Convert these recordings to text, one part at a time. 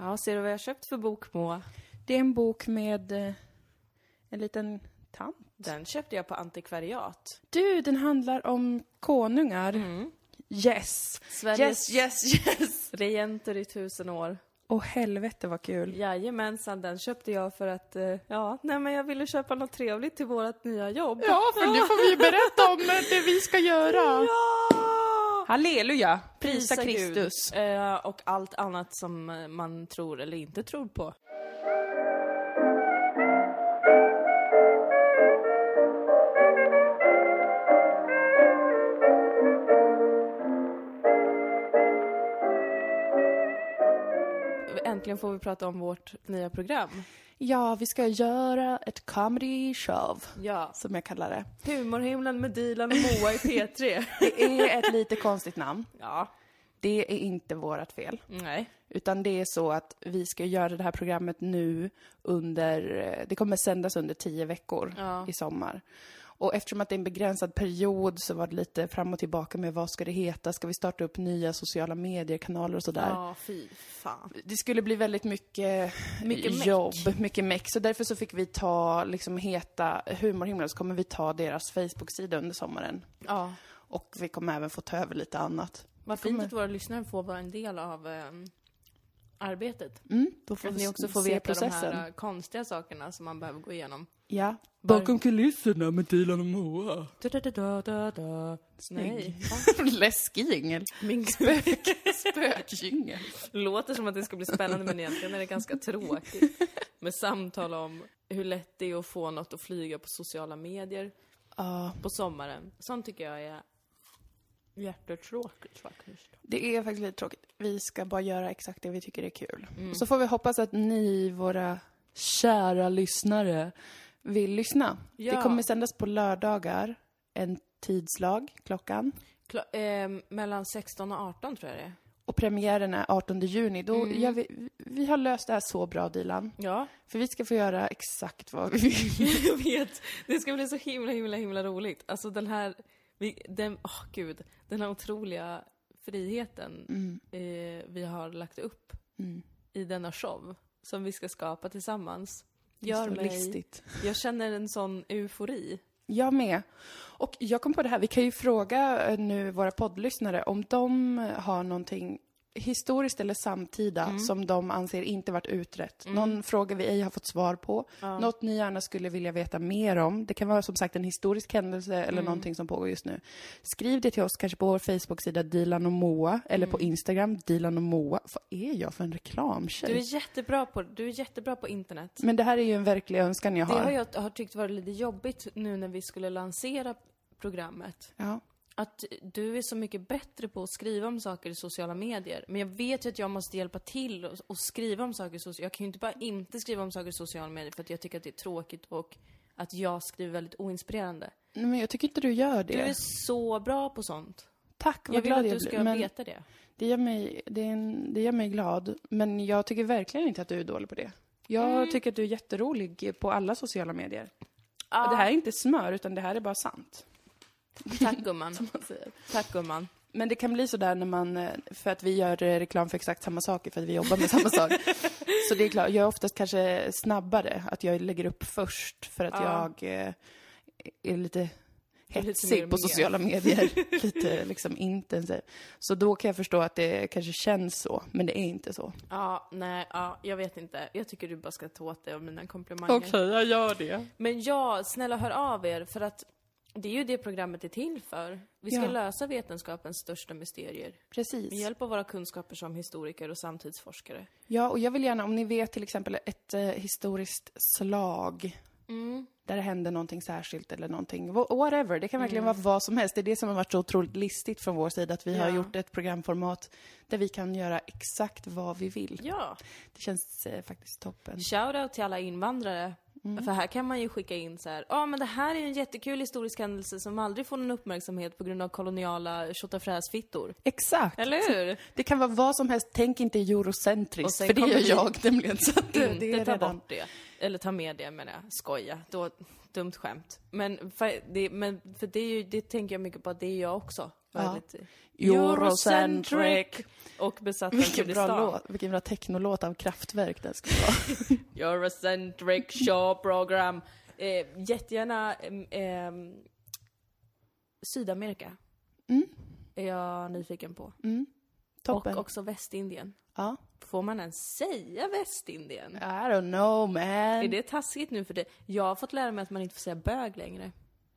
Ja, ser du vad jag har köpt för bok, Moa? Det är en bok med eh, en liten tant. Den köpte jag på antikvariat. Du, den handlar om konungar. Yes! Sveriges Yes, yes, yes! regenter i tusen år. Åh helvete vad kul. Jajamensan, den köpte jag för att, eh, ja, nej men jag ville köpa något trevligt till vårt nya jobb. Ja, för nu får vi ju berätta om det vi ska göra. Ja! Halleluja! Prisa, Prisa Kristus. Gud. Eh, och allt annat som eh, man tror eller inte tror på. Äntligen får vi prata om vårt nya program. Ja, vi ska göra ett comedy show, Ja. som jag kallar det. Humorhimlen med Dilan och Moa i P3. Det är ett lite konstigt namn. ja. Det är inte vårt fel. Nej. Utan det är så att vi ska göra det här programmet nu under, det kommer sändas under tio veckor Ja. i sommar. Och eftersom att det är en begränsad period så var det lite fram och tillbaka med vad ska det heta? Ska vi starta upp nya sociala medier-kanaler och sådär? Ja, fy fan. Det skulle bli väldigt mycket, Mycket meck. jobb, mycket meck. Så därför så fick vi ta, liksom heta Humorhimlen, så kommer vi ta deras Facebook-sida under sommaren. Ja. Och vi kommer även få ta över lite annat. Vad fint Kommer- att våra lyssnare får vara en del av eh, arbetet. Mm, då får Att vi ni också får se veta processen. de här eh, konstiga sakerna som man behöver gå igenom. Ja. Bakom kulisserna med Dilan och Moa. Da, da, da, da, da. Nej. Läskig jingel. Min Spök, spökjingel. låter som att det ska bli spännande men egentligen är det ganska tråkigt. Med samtal om hur lätt det är att få något att flyga på sociala medier Ja, på sommaren. Sånt tycker jag är jättetråkigt faktiskt. det är faktiskt lite tråkigt. Vi ska bara göra exakt det vi tycker är kul. Mm. Så får vi hoppas att ni, våra kära lyssnare, vill lyssna. Ja. Det kommer sändas på lördagar, en tidslag, klockan. Kla- eh, mellan 16 och 18 tror jag det är. Och premiären är 18 juni. Då Mm. vi, vi har löst det här så bra, Dilan. Ja, För vi ska få göra exakt vad vi vill. jag vet. Det ska bli så himla, himla, himla roligt. Alltså den här, vi, den, åh gud, den här otroliga friheten Mm, eh, vi har lagt upp mm. i denna show som vi ska skapa tillsammans. Gör mig, listigt. jag känner en sån eufori. Jag med. Och jag kom på det här, vi kan ju fråga eh, nu våra poddlyssnare om de har någonting historiskt eller samtida Mm. som de anser inte varit utrett. Någon fråga vi ej har fått svar på. Ja. Något ni gärna skulle vilja veta mer om. Det kan vara som sagt en historisk händelse eller Mm. någonting som pågår just nu. Skriv det till oss kanske på vår Facebook-sida Dilan och Moa eller på Instagram Dilan och Moa. Vad är jag för en reklamtjej? Mm. Du är jättebra på, du är jättebra på internet. Men det här är ju en verklig önskan jag Det har. har jag har tyckt varit lite jobbigt nu när vi skulle lansera programmet. Ja. Att du är så mycket bättre på att skriva om saker i sociala medier. Men jag vet ju att jag måste hjälpa till och, och skriva om saker i sociala Jag kan ju inte bara inte skriva om saker i sociala medier för att jag tycker att det är tråkigt och att jag skriver väldigt oinspirerande. Nej, Men jag tycker inte du gör det. Du är så bra på sånt. Tack, vad Jag vill glad att jag du blir. ska Men- veta det. Det gör, mig, det, är en, det gör mig glad, men jag tycker verkligen inte att du är dålig på det. Jag tycker att du är jätterolig på alla sociala medier. Och det här är inte smör, utan det här är bara sant. Tack gumman. Som man säger. Tack gumman. Men det kan bli sådär när man, eh, för att vi gör eh, reklam för exakt samma saker, för att vi jobbar med samma sak. Så det är klart, jag är oftast kanske snabbare, att jag lägger upp först, för att Ja. jag eh, är lite lite hetsig mer på sociala medier. lite liksom intensiv. Så då kan jag förstå att det kanske känns så, men det är inte så. Ja, nej, ja, jag vet inte. Jag tycker du bara ska ta åt dig av mina komplimanger. jag gör det. Men ja, snälla hör av er för att det är ju det programmet är till för. Vi ska Ja. lösa vetenskapens största mysterier. Precis. Med hjälp av våra kunskaper som historiker och samtidsforskare. Ja, och jag vill gärna, om ni vet till exempel ett eh, historiskt slag Mm. Där det händer någonting särskilt eller någonting, wha- whatever, det kan verkligen Mm. vara vad som helst. Det är det som har varit så otroligt listigt från vår sida, att vi har Ja. gjort ett programformat där vi kan göra exakt vad vi vill. Ja. Det känns eh, faktiskt toppen. Shoutout till alla invandrare. Mm. För här kan man ju skicka in så här, ja men det här är en jättekul historisk händelse som aldrig får någon uppmärksamhet på grund av koloniala tjotafräsfittor. Exakt! Eller hur? Det kan vara vad som helst, tänk inte eurocentriskt, för det gör jag nämligen. Så att det, det är ta redan... bort det. Eller ta med det menar jag. Skoja. Då, dumt skämt. Men för det, men för det, är ju, det tänker jag mycket på att det är jag också. Ja. Eurocentric. Och besatt av Vilken bra låt, vilken bra technolåt av Kraftwerk den ska vara. Eurocentric show program. Eh, jättegärna em, Sydamerika. Mm. Är jag nyfiken på. Mm. Toppen. Och också Västindien. Ja. Får man ens säga Västindien? I don't know man. Är det taskigt nu för det? Jag har fått lära mig att man inte får säga bög längre.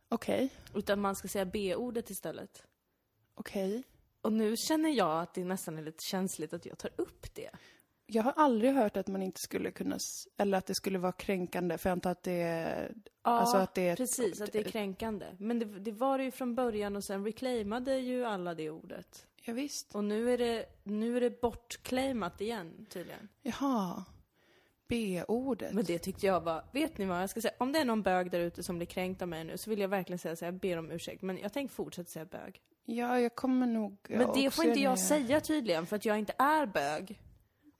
Okej, Utan man ska säga B-ordet istället. okej. Och nu känner jag att det nästan är lite känsligt att jag tar upp det. Jag har aldrig hört att man inte skulle kunna, eller att det skulle vara kränkande, för jag antar att det är, Ja, alltså att det är... precis. Att det är kränkande. Men det, det var det ju från början och sen reclaimade ju alla det ordet. Ja, visst. Och nu är det, nu är det bortclaimat igen tydligen. Jaha. B-ordet. Men det tyckte jag var, vet ni vad jag ska säga? Om det är någon bög där ute som blir kränkt av mig nu så vill jag verkligen säga så jag ber om ursäkt. Men jag tänker fortsätta säga bög. Ja, jag kommer nog... Men det får inte jag det. säga tydligen för att jag inte är bög.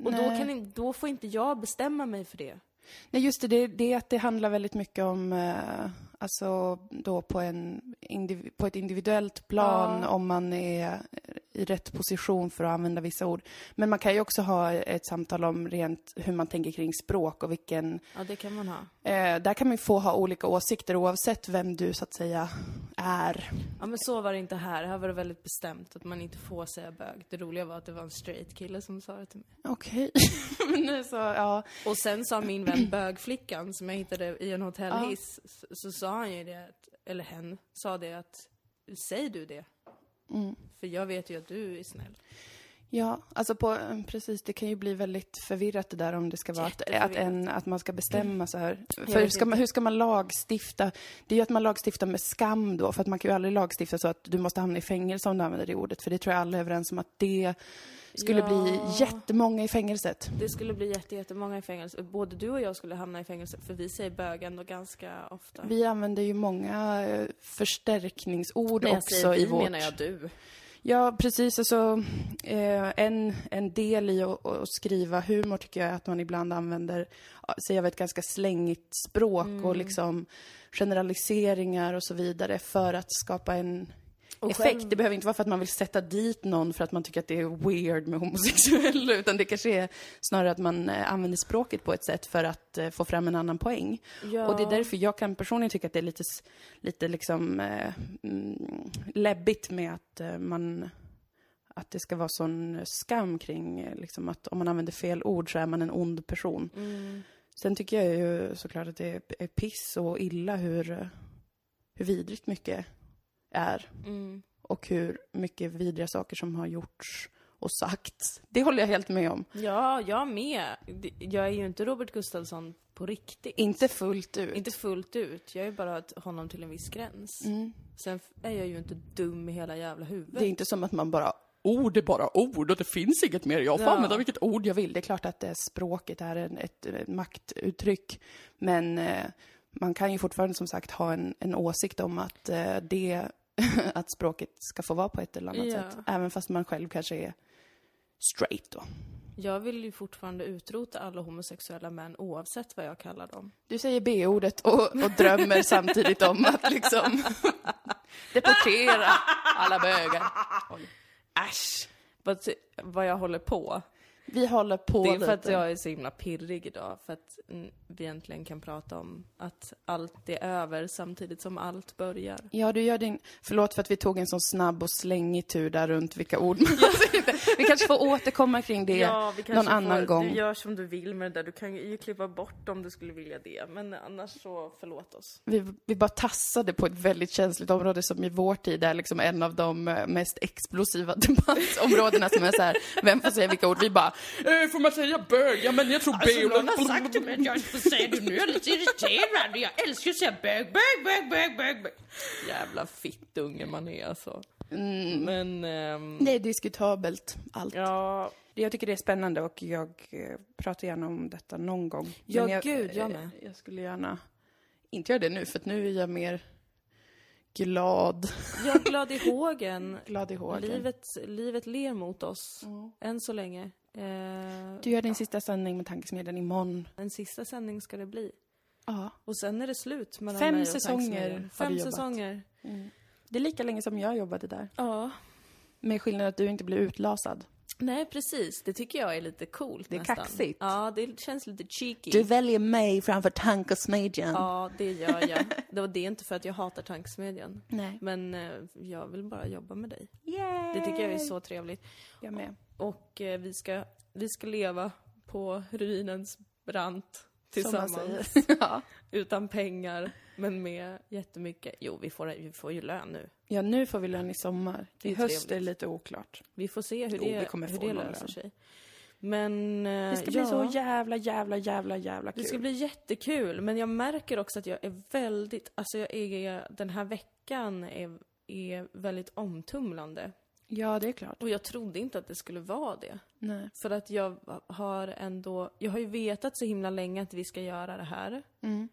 Och då, kan, då får inte jag bestämma mig för det. Nej, just det, det, det är att det handlar väldigt mycket om, eh, alltså då på, en indiv, på ett individuellt plan, Ja. om man är i rätt position för att använda vissa ord. Men man kan ju också ha ett samtal om rent hur man tänker kring språk och vilken, Ja, det kan man ha. eh, där kan man ju få ha olika åsikter oavsett vem du så att säga är. Ja men så var det inte här. Här var det väldigt bestämt att man inte får säga bög. Det roliga var att det var en straight kille som sa det till mig. Okej. Så, ja. Och sen sa min vän bögflickan som jag hittade i en hotellhiss, så, så sa han ju det, eller hen sa det att, säg du det. Mm. För jag vet ju att du är snäll. Ja, alltså på, precis, det kan ju bli väldigt förvirrat det där om det ska vara att, att, en, att man ska bestämma så här. För hur ska, man, hur ska man lagstifta? Det är ju att man lagstiftar med skam då, för att man kan ju aldrig lagstifta så att du måste hamna i fängelse om du använder det ordet, för det tror jag alla är överens om att det skulle Ja. bli jättemånga i fängelset. Det skulle bli jätte, jättemånga i fängelse. Både du och jag skulle hamna i fängelse, för vi säger bög ändå ganska ofta. Vi använder ju många eh, förstärkningsord När jag också säger vi i vårt... menar jag du. Ja, precis. Alltså, eh, en, en del i att, att skriva humor tycker jag är att man ibland använder sig av ett ganska slängigt språk Mm. och liksom generaliseringar och så vidare för att skapa en Och effekt. själv- Det behöver inte vara för att man vill sätta dit någon för att man tycker att det är weird med homosexuella, utan det kanske är snarare att man eh, använder språket på ett sätt för att eh, få fram en annan poäng. Ja. Och det är därför jag kan personligen tycka att det är lite, lite liksom eh, mm, läbbigt med att eh, man att det ska vara sån skam kring liksom att om man använder fel ord så är man en ond person. Mm. Sen tycker jag ju såklart att det är- piss och illa hur, hur vidrigt mycket är Mm. och hur mycket vidriga saker som har gjorts och sagts. Det håller jag helt med om. Ja, jag med. Jag är ju inte Robert Gustafsson på riktigt. Inte fullt ut. Inte fullt ut. Jag är bara honom till en viss gräns. Mm. Sen är jag ju inte dum i hela jävla huvudet. Det är inte som att man bara Ord är bara ord och det finns inget mer. Jag får Ja. använda vilket ord jag vill. Det är klart att det språket är en, ett, ett maktuttryck. Men eh, man kan ju fortfarande som sagt ha en, en åsikt om att eh, det, att språket ska få vara på ett eller annat Ja. sätt. Även fast man själv kanske är straight då. Jag vill ju fortfarande utrota alla homosexuella män oavsett vad jag kallar dem. Du säger B-ordet och, och drömmer samtidigt om att liksom deportera alla bögar. Äsch! Vad, vad jag håller på. Vi håller på Det är för lite. att jag är så himla pirrig idag. För att vi äntligen kan prata om att allt är över samtidigt som allt börjar. Ja, du gör din... Förlåt för att vi tog en sån snabb och slängig tur där runt vilka ord man. Vi kanske får återkomma kring det någon annan gång. Du gör som du vill med det där. Du kan ju klippa bort om du skulle vilja det. Men annars så, förlåt oss. Vi, vi bara tassade på ett väldigt känsligt område som i vår tid är liksom en av de eh, mest explosiva debattområdena som är så här, vem får säga vilka ord? Vi bara, eh, får man säga bög? Ja men jag tror Alltså, B-ordet... till mig att jag inte får säga det nu. Jag är lite irriterad. Jag älskar att säga bög, bög, bög, bög, bög, bög. Jävla fittunge man är alltså. Men, ehm, Det är diskutabelt, allt. ja, Jag tycker det är spännande och jag eh, pratar gärna om detta någon gång. Ja, Men jag, gud, jag eh, med. Jag skulle gärna inte göra det nu, för att nu är jag mer glad. jag är glad i hågen. Glad i hågen. Livet, livet ler mot oss. Än så länge. Eh, Du gör din sista sändning med Tankesmedjan imorgon. en sista sändning ska det bli. Ja. Och sen är det slut mellan Fem mig och säsonger Fem jobbat. säsonger. Det är lika länge som jag jobbade där. Ja, Med skillnad att du inte blir utlasad. Nej, precis. Det tycker jag är lite coolt Det är nästan. kaxigt. Ja, det känns lite cheeky. Du väljer mig framför tankesmedjan. Ja, det gör jag. Det, och det är inte för att jag hatar tankesmedjan. Nej. Men eh, jag vill bara jobba med dig. Yay! Det tycker jag är så trevligt. Jag med. Och eh, vi, ska, vi ska leva på ruinens brant tillsammans. ja. Utan pengar, men med jättemycket. Jo, vi får, vi får ju lön nu. Ja, nu får vi lön i sommar. Det är höst är trevligt. lite oklart. Vi får se hur Jo, det, vi kommer hur få det löser lön. sig. Men... eh, Det ska ja, bli så jävla, jävla, jävla, jävla kul. Det ska bli jättekul, men jag märker också att jag är väldigt, alltså jag är, den här veckan är, är väldigt omtumlande. Ja, det är klart. Och jag trodde inte att det skulle vara det. Nej. För att jag har ändå, jag har ju vetat så himla länge att vi ska göra det här. Mm.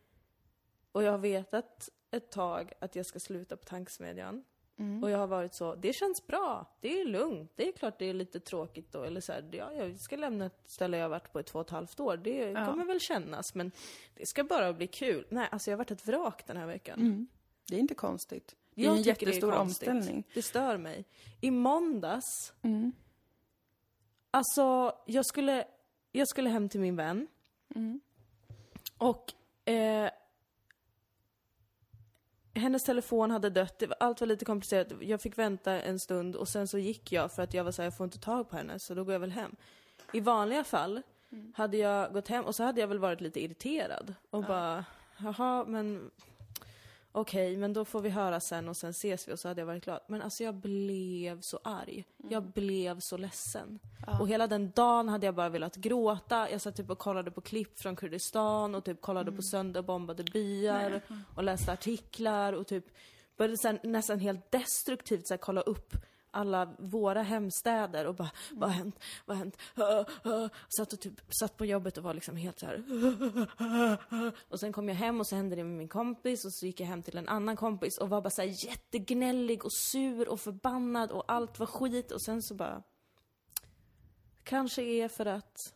Och jag har vetat ett tag att jag ska sluta på tankesmedjan. Mm. Och jag har varit så, det känns bra, det är lugnt, det är klart det är lite tråkigt då, eller så här, ja, jag ska lämna ett ställe jag har varit på i två och ett halvt år, det Ja. kommer väl kännas, men det ska bara bli kul. Nej, alltså jag har varit ett vrak den här veckan. Mm. Det är inte konstigt. Det är Jag en tycker det är jättestor omställning. Det stör mig. I måndags, Mm. alltså jag skulle, jag skulle hem till min vän. Mm. Och eh, hennes telefon hade dött, allt var lite komplicerat. Jag fick vänta en stund och sen så gick jag för att jag var så här, jag får inte tag på henne, så då går jag väl hem. I vanliga fall hade jag gått hem och så hade jag väl varit lite irriterad och bara, jaha, men okej, men då får vi höra sen och sen ses vi och så hade jag varit glad. Men alltså jag blev så arg. Jag blev så ledsen. Och hela den dagen hade jag bara velat gråta. Jag satt typ och kollade på klipp från Kurdistan och typ kollade på sönderbombade byar och läste artiklar och typ började sen nästan helt destruktivt så här, kolla upp alla våra hemstäder och bara, vad har hänt? Vad har hänt? Uh, uh. Satt och typ, satt på jobbet och var liksom helt så här. Och sen kom jag hem och så hände det med min kompis och så gick jag hem till en annan kompis och var bara så här jättegnällig och sur och förbannad och allt var skit och sen så bara Kanske är för att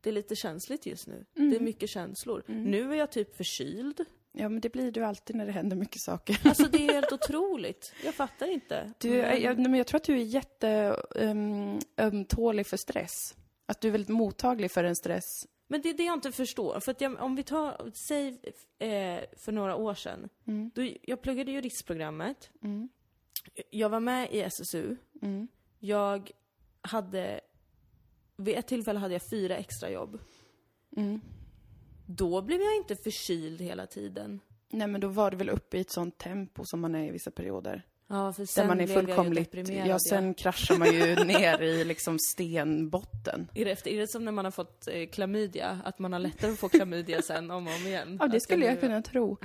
det är lite känsligt just nu. Det är mycket känslor. Nu är jag typ förkyld. Ja, men det blir du alltid när det händer mycket saker. Alltså det är helt otroligt. Jag fattar inte. Du, Men- jag, men jag tror att du är jätteömtålig för stress. Att du är väldigt mottaglig för en stress. Men det är det jag inte förstår. För att jag, om vi tar, säg eh, för några år sedan. Mm. Då, jag pluggade juristprogrammet. Mm. Jag var med i SSU. Mm. Jag hade, vid ett tillfälle hade jag fyra extra jobb. Då blev jag inte förkyld hela tiden. Nej, men då var det väl uppe i ett sånt tempo som man är i vissa perioder. Ja, för Där sen man är jag fullkomligt... Ja, sen kraschar man ju ner i liksom stenbotten. Är det, efter, är det som när man har fått eh, klamydia? Att man har lättare att få klamydia sen om och om igen? Ja, det Att skulle jag nu kunna tro.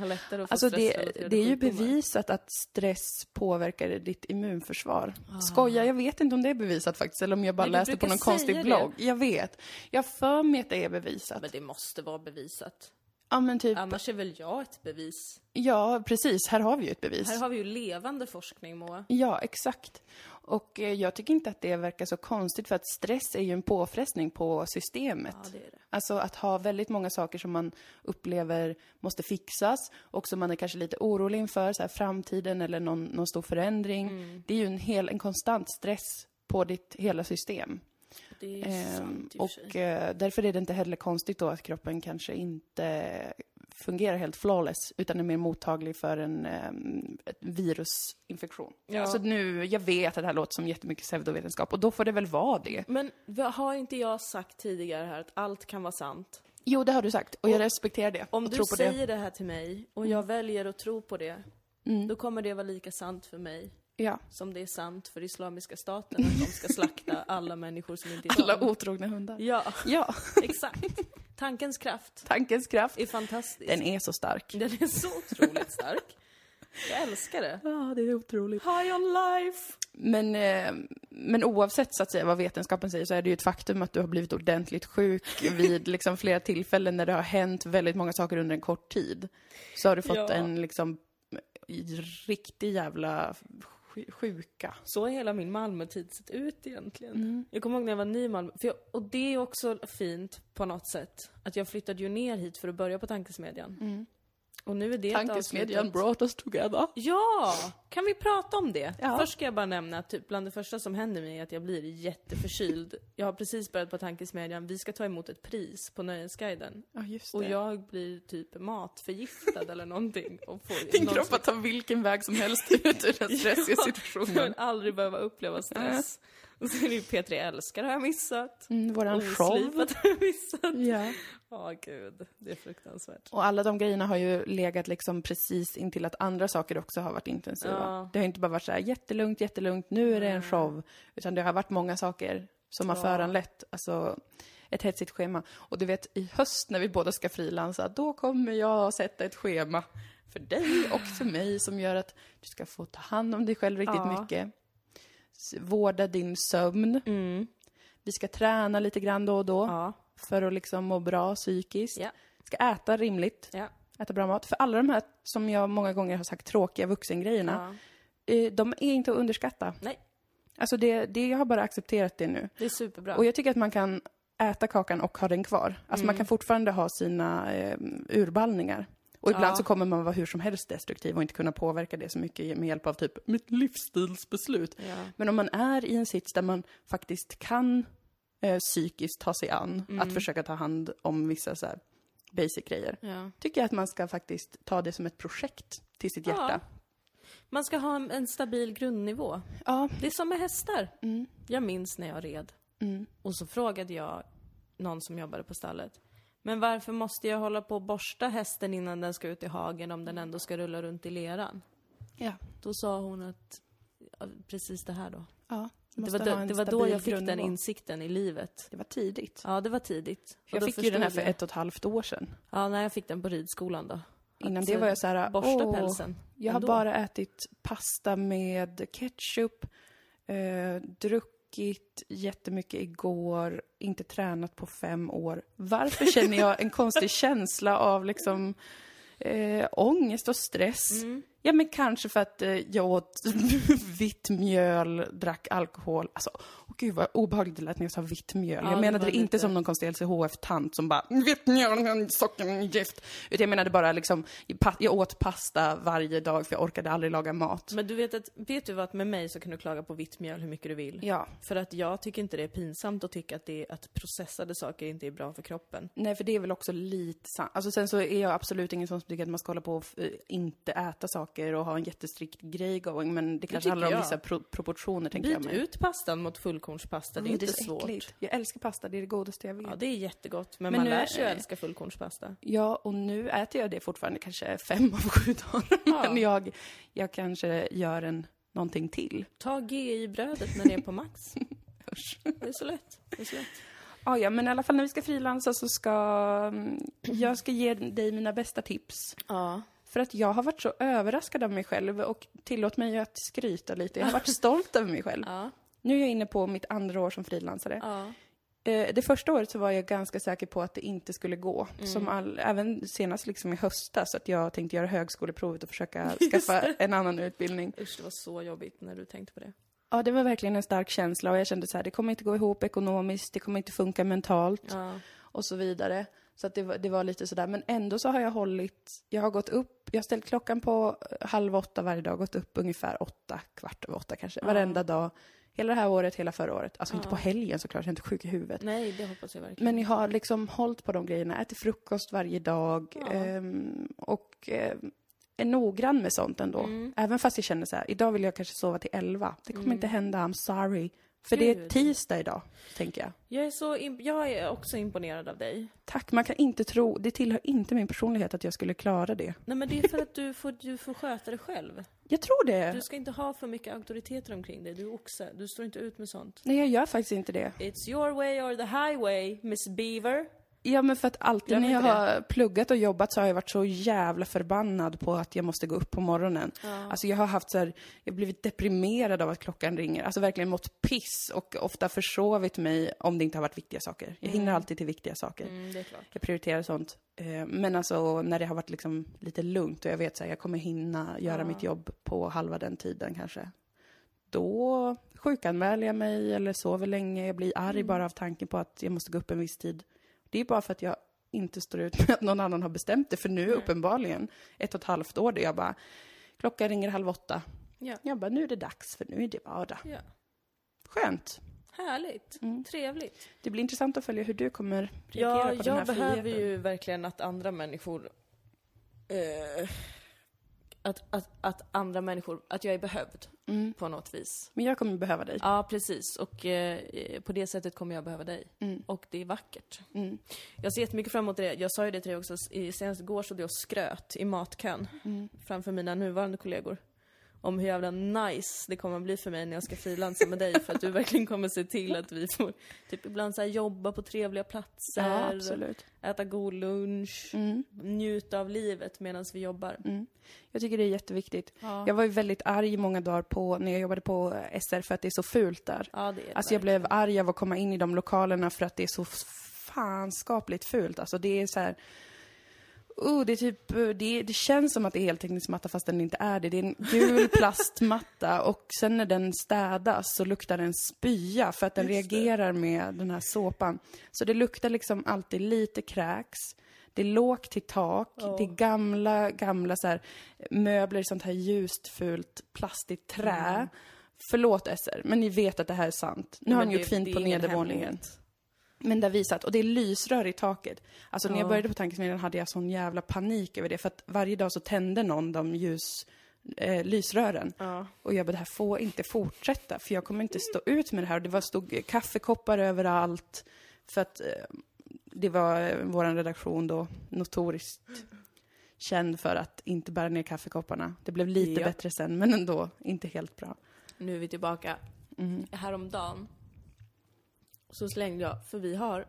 Alltså det, det är ju bevisat att stress påverkar ditt immunförsvar. Ah. Skoja, jag vet inte om det är bevisat faktiskt, eller om jag bara Nej, läste på någon konstig säga blogg. Jag vet. Jag för mig att det är bevisat. Men det måste vara bevisat. Ja, men typ, Annars är väl jag ett bevis? ja precis, här har vi ju ett bevis. Här har vi ju levande forskning, Moa. Ja, exakt. Och eh, jag tycker inte att det verkar så konstigt, för att stress är ju en påfrestning på systemet. Ja, det är det. Alltså att ha väldigt många saker som man upplever måste fixas och som man är kanske lite orolig inför, så här framtiden eller någon, någon stor förändring. Mm. Det är ju en, hel, en konstant stress på ditt hela system. Det Ehm, sant och eh, därför är det inte heller konstigt då att kroppen kanske inte fungerar helt flawless, utan är mer mottaglig för en ett virusinfektion. Ja. Alltså nu, jag vet att det här låter som jättemycket pseudovetenskap, och då får det väl vara det. Men har inte jag sagt tidigare här att allt kan vara sant? Jo, det har du sagt, och jag Och respekterar det. Om du säger det. här till mig och jag väljer att tro på det, det. Mm. då kommer det vara lika sant för mig Ja. som det är sant för Islamiska staten att de ska slakta alla människor som inte är Alla barn. otrogna hundar. Ja, Ja, exakt. Tankens kraft tankens kraft. är fantastisk. Den är så stark. Den är så otroligt stark. Jag älskar det. Ja, det är otroligt. High on life! Men, eh, men oavsett så att säga vad vetenskapen säger så är det ju ett faktum att du har blivit ordentligt sjuk vid liksom flera tillfällen när det har hänt väldigt många saker under en kort tid. Så har du fått Ja. en liksom riktig jävla sjuka. Så har hela min Malmötid sett ut egentligen. Mm. Jag kommer ihåg när jag var ny i Malmö, jag, och det är också fint på något sätt. Att jag flyttade ju ner hit för att börja på tankesmedjan. Mm. Och nu är det Tankesmedjan brought us together. Ja! Kan vi prata om det? Ja. Först ska jag bara nämna att typ bland det första som händer mig är att jag blir jätteförkyld. Jag har precis börjat på Tankesmedjan. Vi ska ta emot ett pris på Nöjesguiden. Ja, just det. Och jag blir typ matförgiftad eller någonting. Och får Din kropp att ta vilken väg som helst ut ur den stressiga Jag vill situationen. aldrig behöva uppleva stress. Och så är det ju P3 Älskar har jag missat. Mm, våran show. Oslipat har jag missat. Ja. Ja, gud. Det är fruktansvärt. Och alla de grejerna har ju legat liksom precis intill att andra saker också har varit intensiva. Ja. Det har inte bara varit så här jättelugnt, jättelugnt, nu är det en show. Utan det har varit många saker som har Ja. föranlett, alltså ett hetsigt schema. Och du vet, i höst när vi båda ska frilansa, då kommer jag sätta ett schema för dig och för mig som gör att du ska få ta hand om dig själv riktigt Ja. mycket. Vårda din sömn. Mm. Vi ska träna lite grann då och då Ja. för att liksom må bra psykiskt. Ja. Ska äta rimligt Ja. äta bra mat. För alla de här, som jag många gånger har sagt, tråkiga vuxengrejerna, ja. eh, de är inte att underskatta. Nej. Alltså det, det, jag har bara accepterat det nu. Det är superbra. Och jag tycker att man kan äta kakan och ha den kvar. Alltså man Mm. kan fortfarande ha sina eh, urballningar. Och ibland Ja. så kommer man vara hur som helst destruktiv och inte kunna påverka det så mycket med hjälp av typ mitt livsstilsbeslut. Ja. Men om man är i en sits där man faktiskt kan eh, psykiskt ta sig an, Mm. att försöka ta hand om vissa så här basic grejer, Ja. tycker jag att man ska faktiskt ta det som ett projekt till sitt hjärta. Man ska ha en, en stabil grundnivå. Ja. Det är som med hästar. Mm. Jag minns när jag red. Mm. Och så frågade jag någon som jobbade på stallet. Men varför måste jag hålla på och borsta hästen innan den ska ut i hagen om den ändå ska rulla runt i leran? Ja. Då sa hon att, ja, precis det här då. ja. Det var, då, det var då jag fick den grundnivå. insikten i livet. Det var tidigt. Ja, det var tidigt. Jag fick ju den här för ett och ett halvt år sedan. Ja, när jag fick den på ridskolan då. Innan Att, det var eh, jag så här, Borsta åh, pälsen. jag har ändå. bara ätit pasta med ketchup, eh, druckit jättemycket igår, inte tränat på fem år. Varför känner jag en konstig känsla av liksom eh, ångest och stress? Mm. Ja, men kanske för att eh, jag åt vitt mjöl, drack alkohol. Alltså, åh gud vad obehagligt det lät när jag sa vitt mjöl. Ja, jag det menade var det inte som någon konstig LCHF-tant som bara vitt mjöl, socker, gift. Utan jag menade bara liksom, jag åt pasta varje dag för jag orkade aldrig laga mat. Men du vet att, vet du vad, att med mig så kan du klaga på vitt mjöl hur mycket du vill. Ja, För att jag tycker inte det är pinsamt att tycka att, det att processade saker inte är bra för kroppen. nej för det är väl också lite sant. Alltså sen så är jag absolut ingen som tycker att man ska hålla på och inte äta saker och ha en jättestrikt grej going. Men det kanske tycker handlar om jag. vissa pro- proportioner tänker jag Byt ut pastan mot fullkornspasta, det är Mm, inte så svårt. äckligt. Jag älskar pasta, det är det godaste jag vet. Ja, det är jättegott, men, Men man lär är- sig att älska fullkornspasta. Ja, och nu äter jag det fortfarande kanske fem av sju dagar. Ja. Men jag, jag kanske gör en, någonting till. Ta GI-brödet när det är på max. Det är så lätt. Det är så lätt. Ah, ja, men i alla fall när vi ska frilansa så ska mm, jag ska ge dig mina bästa tips. Ja. För att jag har varit så överraskad av mig själv och tillåt mig att skryta lite. Jag har varit stolt över mig själv. Ja. Nu är jag inne på mitt andra år som frilansare. Ja. Eh, Det första året så var jag ganska säker på att det inte skulle gå. Mm. Som all, även senast liksom i höstas, att jag tänkte göra högskoleprovet och försöka skaffa en annan utbildning. Usch, det var så jobbigt när du tänkte på det. Ja, det var verkligen en stark känsla och jag kände så här, det kommer inte gå ihop ekonomiskt, det kommer inte funka mentalt Ja. och så vidare. Så att det, var, det var lite sådär, men ändå så har jag hållit, jag har gått upp, jag har ställt klockan på eh, halv åtta varje dag, gått upp ungefär åtta, kvart över åtta kanske, Ja. varenda dag. Hela det här året, hela förra året. Alltså inte Ja. på helgen såklart, jag är inte sjuk i huvudet. Nej, det hoppas jag verkligen. Men jag har liksom hållit på de grejerna, ätit frukost varje dag Ja. ehm, och ehm, är noggrann med sånt ändå. Mm. Även fast jag känner så här, idag vill jag kanske sova till elva. Det kommer Mm. inte hända, I'm sorry. För det är tisdag idag, tänker jag. Jag är, så jag är också imponerad av dig. Tack, man kan inte tro, det tillhör inte min personlighet att jag skulle klara det. Nej men det är för att du får, du får sköta det själv. Jag tror det. Du ska inte ha för mycket auktoriteter omkring dig. Du är oxe. Du står inte ut med sånt. Nej, jag gör faktiskt inte det. It's your way or the highway, Miss Beaver. Ja, men för att alltid Gör när jag har pluggat och jobbat så har jag varit så jävla förbannad på att jag måste gå upp på morgonen. Ja. Alltså jag har haft så här, jag har blivit deprimerad av att klockan ringer. Alltså verkligen mått piss och ofta försovit mig om det inte har varit viktiga saker. Jag hinner Mm. alltid till viktiga saker. Mm, det är klart. Jag prioriterar sånt. Eh, Men alltså när det har varit liksom lite lugnt och jag vet att jag kommer hinna göra Ja. mitt jobb på halva den tiden kanske. Då sjukanmäler jag mig eller sover länge. Jag blir arg Mm. bara av tanken på att jag måste gå upp en viss tid. Det är bara för att jag inte står ut med att någon annan har bestämt det. För nu uppenbarligen, ett och ett halvt år, där jag bara, klockan ringer halv åtta. Ja. Jag bara, nu är det dags, för nu är det vardag. Ja. Skönt. Härligt. Trevligt. Det blir intressant att följa hur du kommer reagera Ja, på den här jag behöver friheten. ju verkligen att andra människor... Eh, att, att, att andra människor... Att jag är behövd Mm. på något vis. Men jag kommer behöva dig. Ja, precis. Och eh, på det sättet kommer jag behöva dig. Mm. Och det är vackert. Mm. Jag ser jättemycket fram emot det. Jag sa ju det till dig också, senast igår stod jag och skröt i matkön Mm. framför mina nuvarande kollegor. Om hur jävla nice det kommer att bli för mig när jag ska frilansa med dig för att du verkligen kommer se till att vi får typ ibland så jobba på trevliga platser, Ja, absolut. äta god lunch, Mm. njuta av livet medan vi jobbar. Mm. Jag tycker det är jätteviktigt. Ja, Jag var ju väldigt arg i många dagar på, när jag jobbade på SR för att det är så fult där. ja Alltså jag blev arg av att komma in i de lokalerna för att det är så fanskapligt fult. Alltså det är så här... Oh, det, är typ, det, det känns som att det är heltäckningsmatta fast den inte är det. Det är en gul plastmatta och sen när den städas så luktar den spya för att den Just det. reagerar med den här såpan. Så det luktar liksom alltid lite kräks. Det är lågt till tak. Ja. Det är gamla, gamla så här, möbler i sånt här ljust, fult, plastigt trä. Mm. Förlåt SR, men ni vet att det här är sant. Nu har Men han gjort det- fint det på ingen nedervåningen. hemlighet. Men det har visat, och det är lysrör i taket. Alltså när jag Ja. började på tankesmedjan hade jag sån jävla panik över det. För att varje dag så tände någon de ljus, eh, lysrören. Ja. Och jag bara, det här får inte fortsätta. För jag kommer inte stå ut med det här. Och det var, stod kaffekoppar överallt. För att eh, det var eh, vår redaktion då notoriskt känd för att inte bära ner kaffekopparna. Det blev lite Ja. bättre sen, men ändå inte helt bra. Nu är vi tillbaka. Mm. Häromdagen så slängde jag, för vi har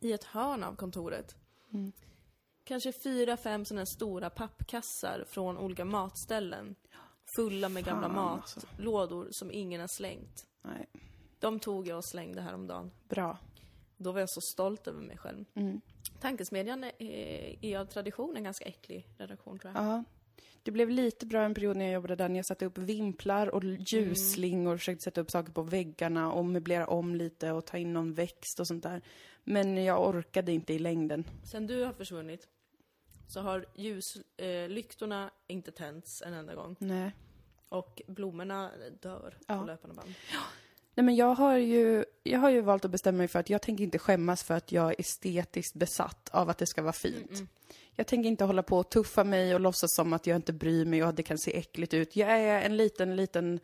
i ett hörn av kontoret Mm. kanske fyra, fem sådana stora pappkassar från olika matställen. Fulla med gamla Fan, alltså. matlådor som ingen har slängt. Nej, De tog jag och slängde häromdagen. bra. Då var jag så stolt över mig själv. Mm. Tankesmedjan är, är av tradition en ganska äcklig redaktion tror jag. Ja. Det blev lite bra en period när jag jobbade där, när jag satte upp vimplar och ljusslingor och försökte sätta upp saker på väggarna och möblera om lite och ta in någon växt och sånt där. Men jag orkade inte i längden. Sen du har försvunnit så har ljuslyktorna eh, inte tänts en enda gång. Nej. Och blommorna dör Ja. på löpande band. Nej men jag har, ju, jag har ju valt att bestämma mig för att jag tänker inte skämmas för att jag är estetiskt besatt av att det ska vara fint. Jag tänker inte hålla på och tuffa mig och låtsas som att jag inte bryr mig och att det kan se äckligt ut. Jag är en liten, liten,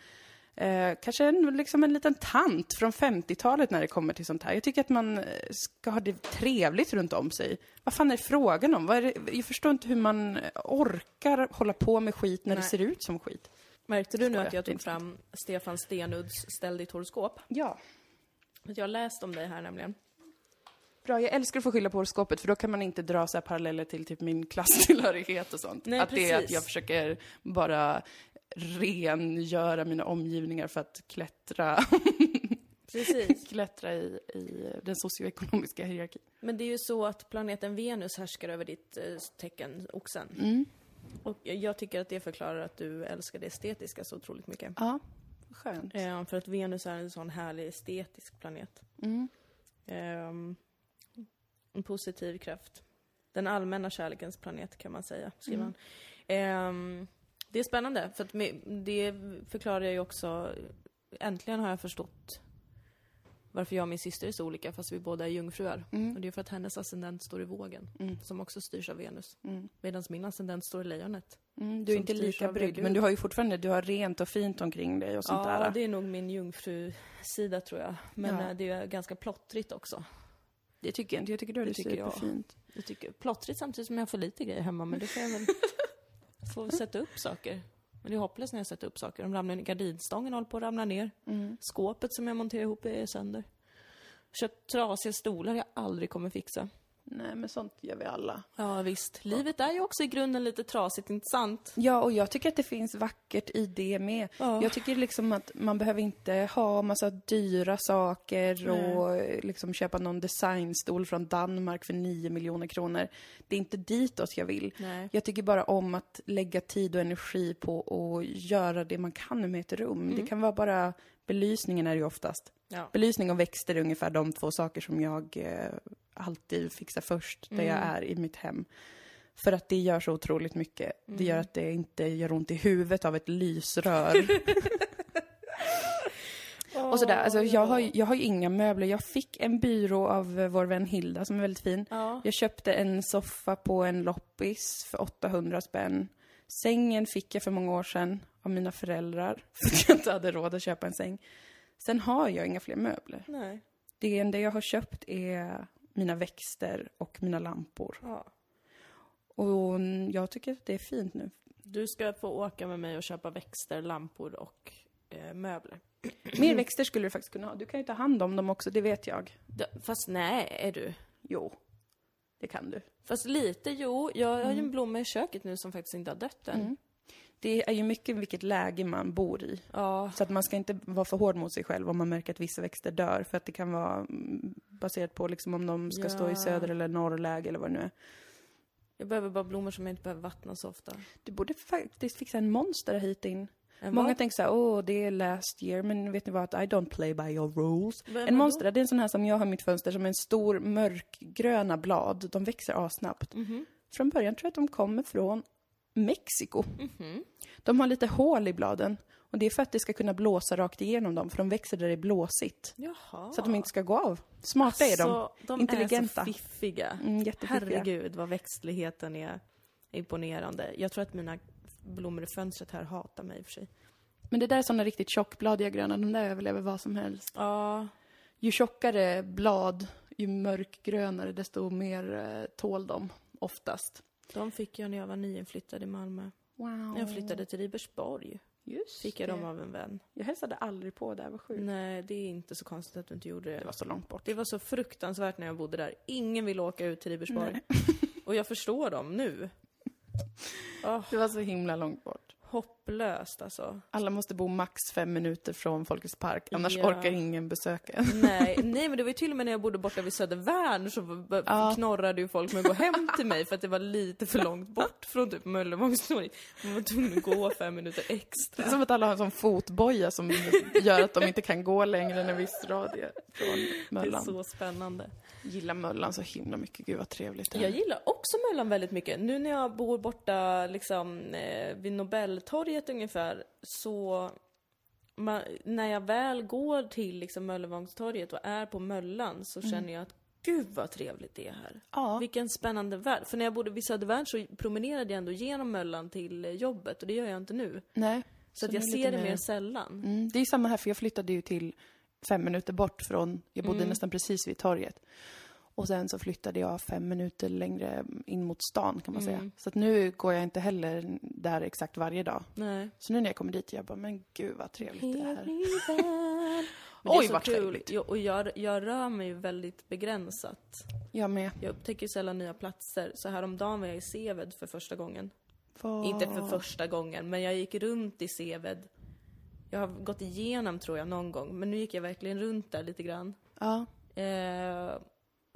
eh, kanske en, liksom en liten tant från 50-talet när det kommer till sånt här. Jag tycker att man eh, ska ha det trevligt runt om sig. Vad fan är det frågan om? Det, jag förstår inte hur man orkar hålla på med skit när det Nej. ser ut som skit. Märkte du nu att jag det tog fram Stefan Stenuds Ställ ditt horoskop? Ja. Jag har läst om dig här nämligen. Bra, jag älskar att få skylla på horoskopet för då kan man inte dra så paralleller till typ min klasstillhörighet och sånt. Nej, att det är att precis. jag försöker bara rengöra mina omgivningar för att klättra, Precis. klättra i, i den socioekonomiska hierarkin. Men det är ju så att planeten Venus härskar över ditt eh, tecken, oxen. Mm. Och jag tycker att det förklarar att du älskar det estetiska så otroligt mycket. Ja, skönt. Eh, för att Venus är en sån härlig estetisk planet. Mm. Ehm, en positiv kraft. Den allmänna kärlekens planet kan man säga, skriver Mm. han. Ehm, det är spännande, för att det förklarar ju också... Äntligen har jag förstått varför jag och min syster är så olika, fast vi båda är jungfrur. Och Mm. det är för att hennes ascendent står i vågen, Mm. som också styrs av Venus. Mm. Medan min ascendent står i lejonet. Mm. Du är inte lika brygg, Gud. men du har ju fortfarande du har rent och fint omkring dig och sånt ja, där. det är nog min jungfru-sida tror jag. Men Ja. eh, det är ganska plottrigt också. Det tycker jag inte. Jag tycker du har Det det tycker jag. superfint. Jag tycker plottrigt samtidigt som jag för lite grejer hemma, men det får jag väl få sätta upp saker. Men det är hopplöst när jag sätter upp saker. De ramlar ner, gardinstången håller på att ramla ner. Mm. Skåpet som jag monterar ihop är sönder. Köpt trasiga stolar jag aldrig kommer fixa. Nej, men sånt gör vi alla. Ja visst, livet är ju också i grunden lite trasigt, inte sant? Ja, och jag tycker att det finns vackert i det med. Ja. Jag tycker liksom att man behöver inte ha massa dyra saker och eh, liksom köpa någon designstol från Danmark för 9 miljoner kronor. Det är inte ditåt jag vill. Nej. Jag tycker bara om att lägga tid och energi på att göra det man kan med ett rum. Mm. Det kan vara bara belysningen är det ju oftast. Ja. Belysning och växter är ungefär de två saker som jag eh, alltid fixa först, där Mm. jag är i mitt hem. För att det gör så otroligt mycket. Det gör Mm. att det inte gör ont i huvudet av ett lysrör. och sådär. Alltså, jag, har, jag har ju inga möbler. Jag fick en byrå av vår vän Hilda som är väldigt fin. Ja. Jag köpte en soffa på en loppis för 800 spänn. Sängen fick jag för många år sedan av mina föräldrar. För att jag inte hade råd att köpa en säng. Sen har jag inga fler möbler. Nej. Det enda jag har köpt är mina växter och mina lampor. Ja. Och jag tycker att det är fint nu. Du ska få åka med mig och köpa växter, lampor och eh, möbler. Mer växter skulle du faktiskt kunna ha. Du kan ju ta hand om dem också, det vet jag. Fast nej, är du? Jo, det kan du. Fast lite, jo. Jag har ju en blomma i köket nu som faktiskt inte har dött än. Mm. Det är ju mycket vilket läge man bor i. Ja, Så att man ska inte vara för hård mot sig själv om man märker att vissa växter dör. För att det kan vara mm, baserat på liksom om de ska stå i Ja. söder eller norrläge eller vad det nu är. jag behöver bara blommor som jag inte behöver vattna så ofta. Du borde faktiskt fixa en monster hit in. En Många vad? tänker så här, åh det är last year, men vet ni vad? I don't play by your rules. Vem En är monster, det är en sån här som jag har i mitt fönster, som är en stor mörkgröna blad. De växer assnabbt. Mhm. Från början tror jag att de kommer från Mexiko. Mhm. De har lite hål i bladen. Och det är för att det ska kunna blåsa rakt igenom dem, för de växer där det är blåsigt. Jaha. Så att de inte ska gå av. Smarta är de. Alltså, de Intelligenta. är så fiffiga. Mm. Herregud vad växtligheten är imponerande. Jag tror att mina blommor i fönstret här hatar mig i och för sig. Men det där är såna riktigt tjockbladiga gröna, de där överlever vad som helst. Ja, Ju tjockare blad, ju mörkgrönare, desto mer eh, tål de oftast. De fick jag när jag var nyinflyttad i Malmö. Wow. När jag flyttade till Ribersborg Just fick jag det. dem av en vän. Jag hälsade aldrig på där, vad sjukt. Nej, det är inte så konstigt att du inte gjorde det. Det var så långt bort. Det var så fruktansvärt när jag bodde där. Ingen ville åka ut till Ribersborg. Och jag förstår dem nu. Åh, Det var så himla långt bort. Hopplöst alltså. Alla måste bo max fem minuter från Folkets park, annars Ja. orkar ingen besöka. Nej, nej, men det var ju till och med när jag bodde borta vid Södervärn så Ja. knorrade ju folk med att gå hem till mig för att det var lite för långt bort från typ Möllevångstorget. Man var tvungen att gå fem minuter Det är extra. som att alla har en sån fotboja som gör att de inte kan gå längre än en viss radie från Det är Möllan. så spännande. Gillar Möllan så himla mycket. Gud vad trevligt det är. Jag gillar också Möllan väldigt mycket. Nu när jag bor borta liksom eh, vid Nobeltorget ungefär så ma- när jag väl går till liksom Möllevångstorget och är på Möllan så känner jag att gud vad trevligt det är här. Ja. Vilken spännande värld. För när jag bodde vid Södervärn så promenerade jag ändå genom Möllan till eh, jobbet och det gör jag inte nu. Nej. Så, att nu jag ser det mer- mer sällan. Mm, det är samma här, för jag flyttade ju till fem minuter bort från, jag bodde Mm. nästan precis vid torget. Och sen så flyttade jag fem minuter längre in mot stan kan man säga. Mm. Så att nu går jag inte heller där exakt varje dag. Nej. Så nu när jag kommer dit, jag bara, men gud vad trevligt det är här. Men det Oj, är så vad kul. trevligt. Jag, och jag, jag rör mig ju väldigt begränsat. Jag med. Jag upptäcker sällan nya platser. Så häromdagen var jag i Seved för första gången. Vad- Inte för första gången, men jag gick runt i Seved. Jag har gått igenom tror jag någon gång, men nu gick jag verkligen runt där lite grann. Ja, Eh,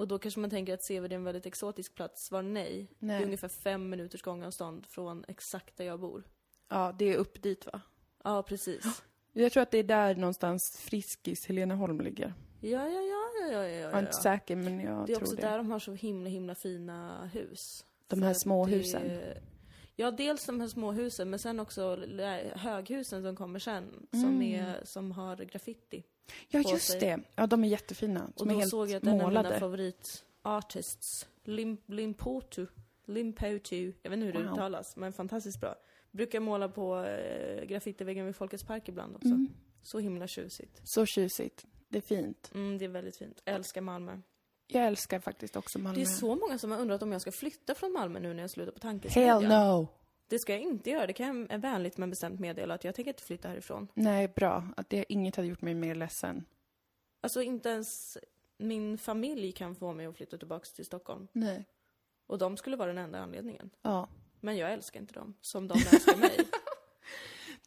och då kanske man tänker att Seved är en väldigt exotisk plats. Svar nej. Det är nej. ungefär fem minuters gångavstånd från exakt där jag bor. Ja, det är upp dit va? Ja, precis. Jag tror att det är där någonstans Friskis, Heleneholm ligger. Ja, ja, ja, ja, ja, ja. Jag är inte säker, men jag Det är tror också det. där de har så himla, himla fina hus. De här att små det- husen. Ja, dels de här små husen, men sen också höghusen som kommer sen, som, Mm. är, som har graffiti. Ja, just sig. det. Ja, de är jättefina. Och då såg jag att en av målade. mina favoritartists, Lim, Limpotu, Limpotu, jag vet inte hur det Wow. uttalas, men fantastiskt bra. Brukar måla på eh, graffitiväggen vid Folkets Park ibland också. Mm. Så himla tjusigt. Så tjusigt. Det är fint. Mm, det är väldigt fint. Älskar Malmö. Jag älskar faktiskt också Malmö. Det är så många som har undrat om jag ska flytta från Malmö nu när jag slutar på Hell tankesmedjan. no! Det ska jag inte göra. Det kan jag vänligt men bestämt meddela att jag tänker inte flytta härifrån. Nej, bra. Att det, inget hade gjort mig mer ledsen. Alltså inte ens min familj kan få mig att flytta tillbaka till Stockholm. Nej. Och de skulle vara den enda anledningen. Ja. Men jag älskar inte dem, som de älskar mig.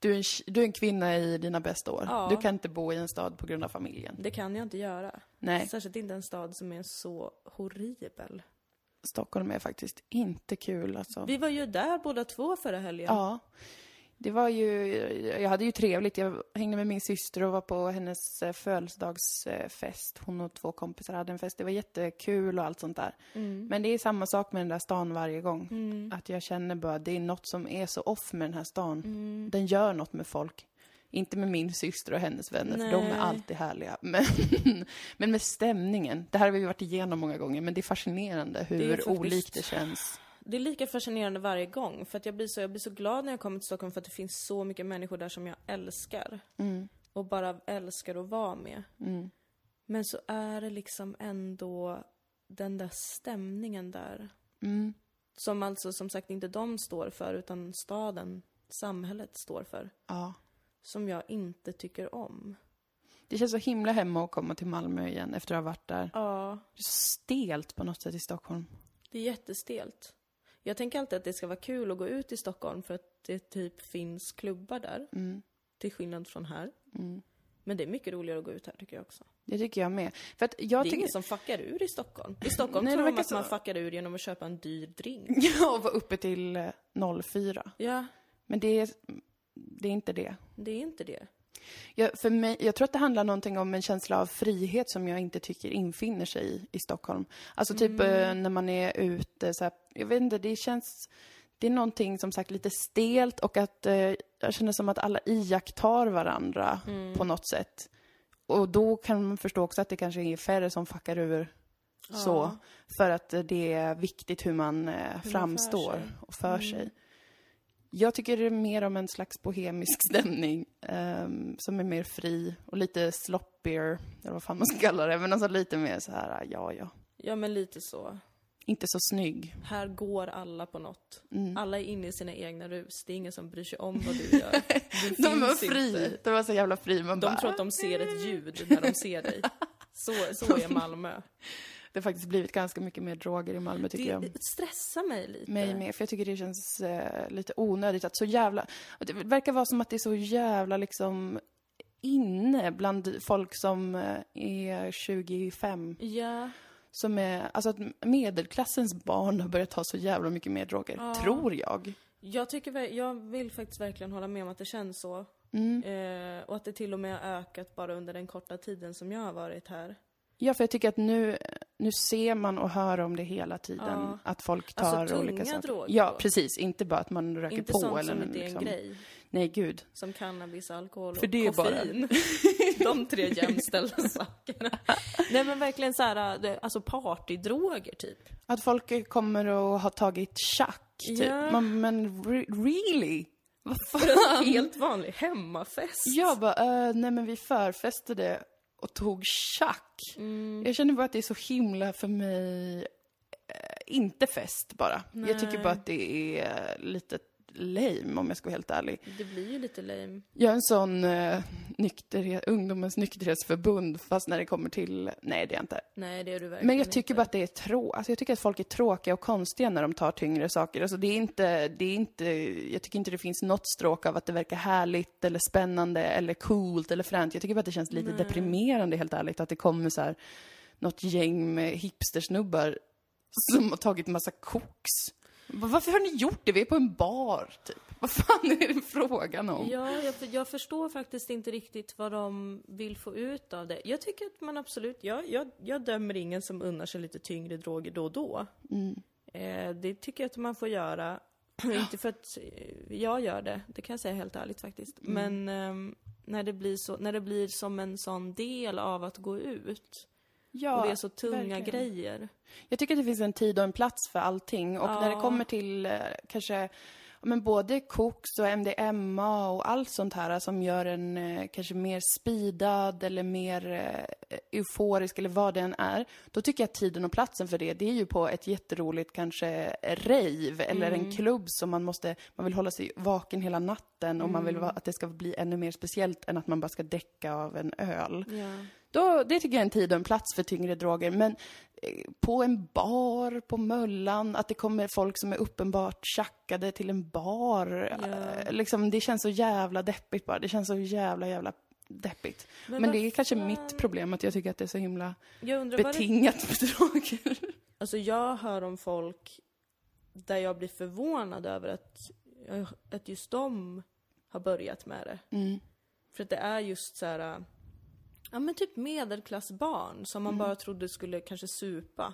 Du är, en, du är en kvinna i dina bästa år. Ja. Du kan inte bo i en stad på grund av familjen. Det kan jag inte göra. Nej, Särskilt inte en stad som är så horribel. Stockholm är faktiskt inte kul alltså. Vi var ju där båda två förra helgen. Ja. Det var ju, jag hade ju trevligt. Jag hängde med min syster och var på hennes eh, födelsedagsfest. Hon och två kompisar hade en fest. Det var jättekul och allt sånt där. Mm. Men det är samma sak med den där stan varje gång. Mm. Att jag känner bara, det är något som är så off med den här stan. Mm. Den gör något med folk. Inte med min syster och hennes vänner, för de är Nej. alltid härliga. Men, men med stämningen. Det här har vi varit igenom många gånger, men det är fascinerande hur Det är olikt det känns. Det är lika fascinerande varje gång, för att jag blir, så, jag blir så glad när jag kommer till Stockholm för att det finns så mycket människor där som jag älskar. Mm, Och bara älskar att vara med. mm, Men så är det liksom ändå den där stämningen där. mm. Som alltså som sagt inte de står för, utan staden, samhället står för. Ja. Som jag inte tycker om. Det känns så himla hemma att komma till Malmö igen efter att ha varit där. Ja, Det är så stelt på något sätt i Stockholm. det är jättestelt. Jag tänker alltid att det ska vara kul att gå ut i Stockholm för att det typ finns klubbar där. Mm, Till skillnad från här. mm. Men det är mycket roligare att gå ut här tycker jag också. Det tycker jag med. För att jag det är tycker... ingen som fuckar ur i Stockholm. I Stockholm Nej, tror de att så. man fuckar ur genom att köpa en dyr drink. Jag var uppe till eh, 04. Ja, Men det är, det är inte det. det är inte det. Jag, för mig, jag tror att det handlar någonting om en känsla av frihet som jag inte tycker infinner sig i, i Stockholm. Alltså typ Mm. eh, när man är ute så här, jag vet inte, det känns... Det är någonting som sagt lite stelt och att eh, jag känner som att alla iakttar varandra Mm. på något sätt. Och då kan man förstå också att det kanske är färre som fuckar ur så. Ja. För att det är viktigt hur man eh, för framstår sig. och för Mm. sig. Jag tycker det är mer om en slags bohemisk stämning ehm, som är mer fri och lite sloppier, eller vad fan man ska kalla det, men alltså lite mer så här, ja, ja. ja, men lite så. Inte så snygg. Här går alla på något. Mm. Alla är inne i sina egna rus. Det är ingen som bryr sig om vad du gör. Du De var fri, inte. de var så jävla fri. Man De bara, tror att de ser ett ljud när de ser dig. Så, så är Malmö. Det har faktiskt blivit ganska mycket mer droger i Malmö tycker jag. Det stressar mig lite. mig med, för jag tycker det känns eh, lite onödigt att så jävla... Det verkar vara som att det är så jävla liksom inne bland folk som eh, är 25. Ja, Som är, alltså att medelklassens barn har börjat ta så jävla mycket mer droger, Ja. tror jag. jag, tycker, jag vill faktiskt verkligen hålla med om att det känns så. Mm. Eh, och att det till och med har ökat bara under den korta tiden som jag har varit här. Ja, för jag tycker att nu, nu ser man och hör om det hela tiden. Ja. Att folk Alltså, tar tunga olika saker. droger Ja, då? precis. Inte bara att man röker Inte på sånt eller som inte är liksom. en grej. Nej, gud. Som cannabis, alkohol För och det är bara- koffein. De tre jämställda sakerna. Nej men verkligen så här, alltså partydroger typ. Att folk kommer och har tagit tjack, typ. Ja. Man, men re- really? Vad För fan? en helt vanlig hemmafest. Jag bara, uh, nej men vi förfestade och tog tjack. Mm. Jag känner bara att det är så himla för mig, eh, inte fest bara. Jag tycker Nej. bara att det är lite lame om jag ska vara helt ärlig. Det blir ju lite lame. Jag är en sån uh, nykterhet, ungdomens nykterhetsförbund, fast när det kommer till, nej det är jag inte. Nej det är du verkligen Men jag tycker inte. bara att det är trå alltså jag tycker att folk är tråkiga och konstiga när de tar tyngre saker. Alltså det är inte, det är inte, jag tycker inte det finns något stråk av att det verkar härligt eller spännande eller coolt eller fränt. Jag tycker bara att det känns lite Nej. deprimerande helt ärligt att det kommer så här något gäng med hipstersnubbar som har tagit massa koks. Va- Varför har ni gjort det? Vi är på en bar, typ. Vad fan är det frågan om? Ja, jag, jag förstår faktiskt inte riktigt vad de vill få ut av det. Jag tycker att man absolut, jag, jag, jag dömer ingen som unnar sig lite tyngre droger då och då. Mm. Eh, det tycker jag att man får göra. inte för att eh, jag gör det, det kan jag säga helt ärligt faktiskt. Mm. Men ehm, när, det blir så, när det blir som en sån del av att gå ut. Ja, och det är så tunga verkligen. grejer. Jag tycker att det finns en tid och en plats för allting. Och när det Ja. kommer till eh, kanske ja, men både koks och MDMA och allt sånt här som gör en eh, kanske mer speedad eller mer eh, euforisk eller vad det än är. Då tycker jag att tiden och platsen för det, det är ju på ett jätteroligt kanske rave eller en klubb som man måste, man vill hålla sig vaken hela natten och man vill va- att det ska bli ännu mer speciellt än att man bara ska däcka av en öl. Ja. Då, det tycker jag är en tid och en plats för tyngre droger. Men eh, på en bar, på Möllan, att det kommer folk som är uppenbart tjackade till en bar. Eh, Liksom, det känns så jävla deppigt bara. Det känns så jävla, jävla deppigt. Men, vad det är kanske mitt problem, att jag tycker att det är så himla vad det betingat med droger. Alltså jag hör om folk där jag blir förvånad över att, att just de har börjat med det. Mm. För att det är just så här, ja men typ medelklassbarn som man Mm. bara trodde skulle kanske supa.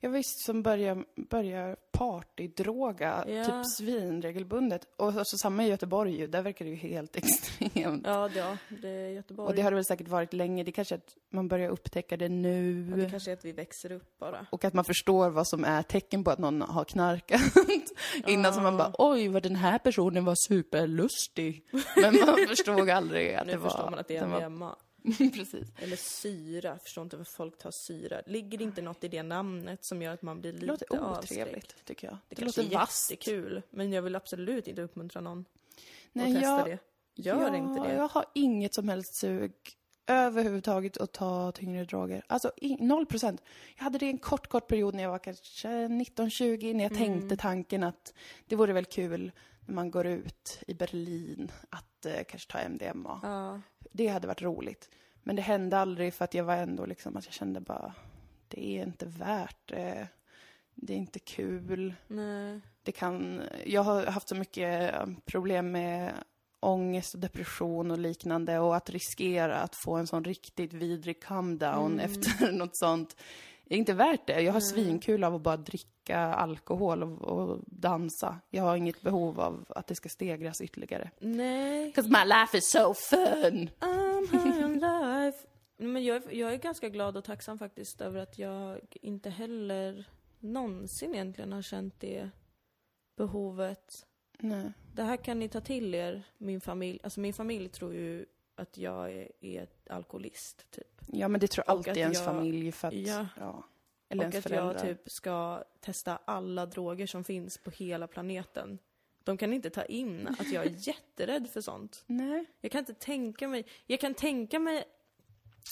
Ja visst, som börjar, börjar partydroga Ja. typ svin regelbundet. Och så, så samma i Göteborg ju, där verkar det ju helt extremt. Ja, det, ja, det är Göteborg. Och det har det väl säkert varit länge. Det är kanske att man börjar upptäcka det nu. Ja, det kanske är att vi växer upp bara. Och att man förstår vad som är tecken på att någon har knarkat. Innan som man bara, oj vad den här personen var superlustig. Men man förstod aldrig att Nu det var... förstår man att det är var- MDMA. Precis. Eller syra, förstår inte varför folk tar syra. Ligger det inte något i det namnet som gör att man blir Det lite låter avskräckt? otrevligt, tycker jag. Det, Det, låter är vasst. jättekul, men jag vill absolut inte uppmuntra någon Nej, att testa jag, det. Gör jag, inte det. Jag har inget som helst sug överhuvudtaget att ta tyngre droger. Alltså noll procent. Jag hade det en kort, kort period när jag var kanske 19-20 när jag Mm. tänkte tanken att det vore väl kul när man går ut i Berlin att eh, kanske ta MDMA. Ja, Det hade varit roligt. Men det hände aldrig för att jag var ändå liksom att jag kände bara det är inte värt det. Det är inte kul nej. det kan, jag har haft så mycket eh, problem med ångest och depression och liknande och att riskera att få en sån riktigt vidrig come down efter något sånt är inte värt det. Jag har svinkul av att bara dricka alkohol och, och dansa. Jag har inget behov av att det ska stegras ytterligare. Nej. 'Cause my life is so fun! I'm high on life. Men jag, är- jag är ganska glad och tacksam faktiskt över att jag inte heller någonsin egentligen har känt det behovet. Nej. Det här kan ni ta till er, min familj. Alltså min familj tror ju att jag är, är alkoholist, typ. Ja men det tror Och alltid ens jag- familj för att, Ja. ja. Eller och ens att föräldrar. jag typ ska testa alla droger som finns på hela planeten. De kan inte ta in att jag är jätterädd för sånt. Nej. Jag kan inte tänka mig, jag kan tänka mig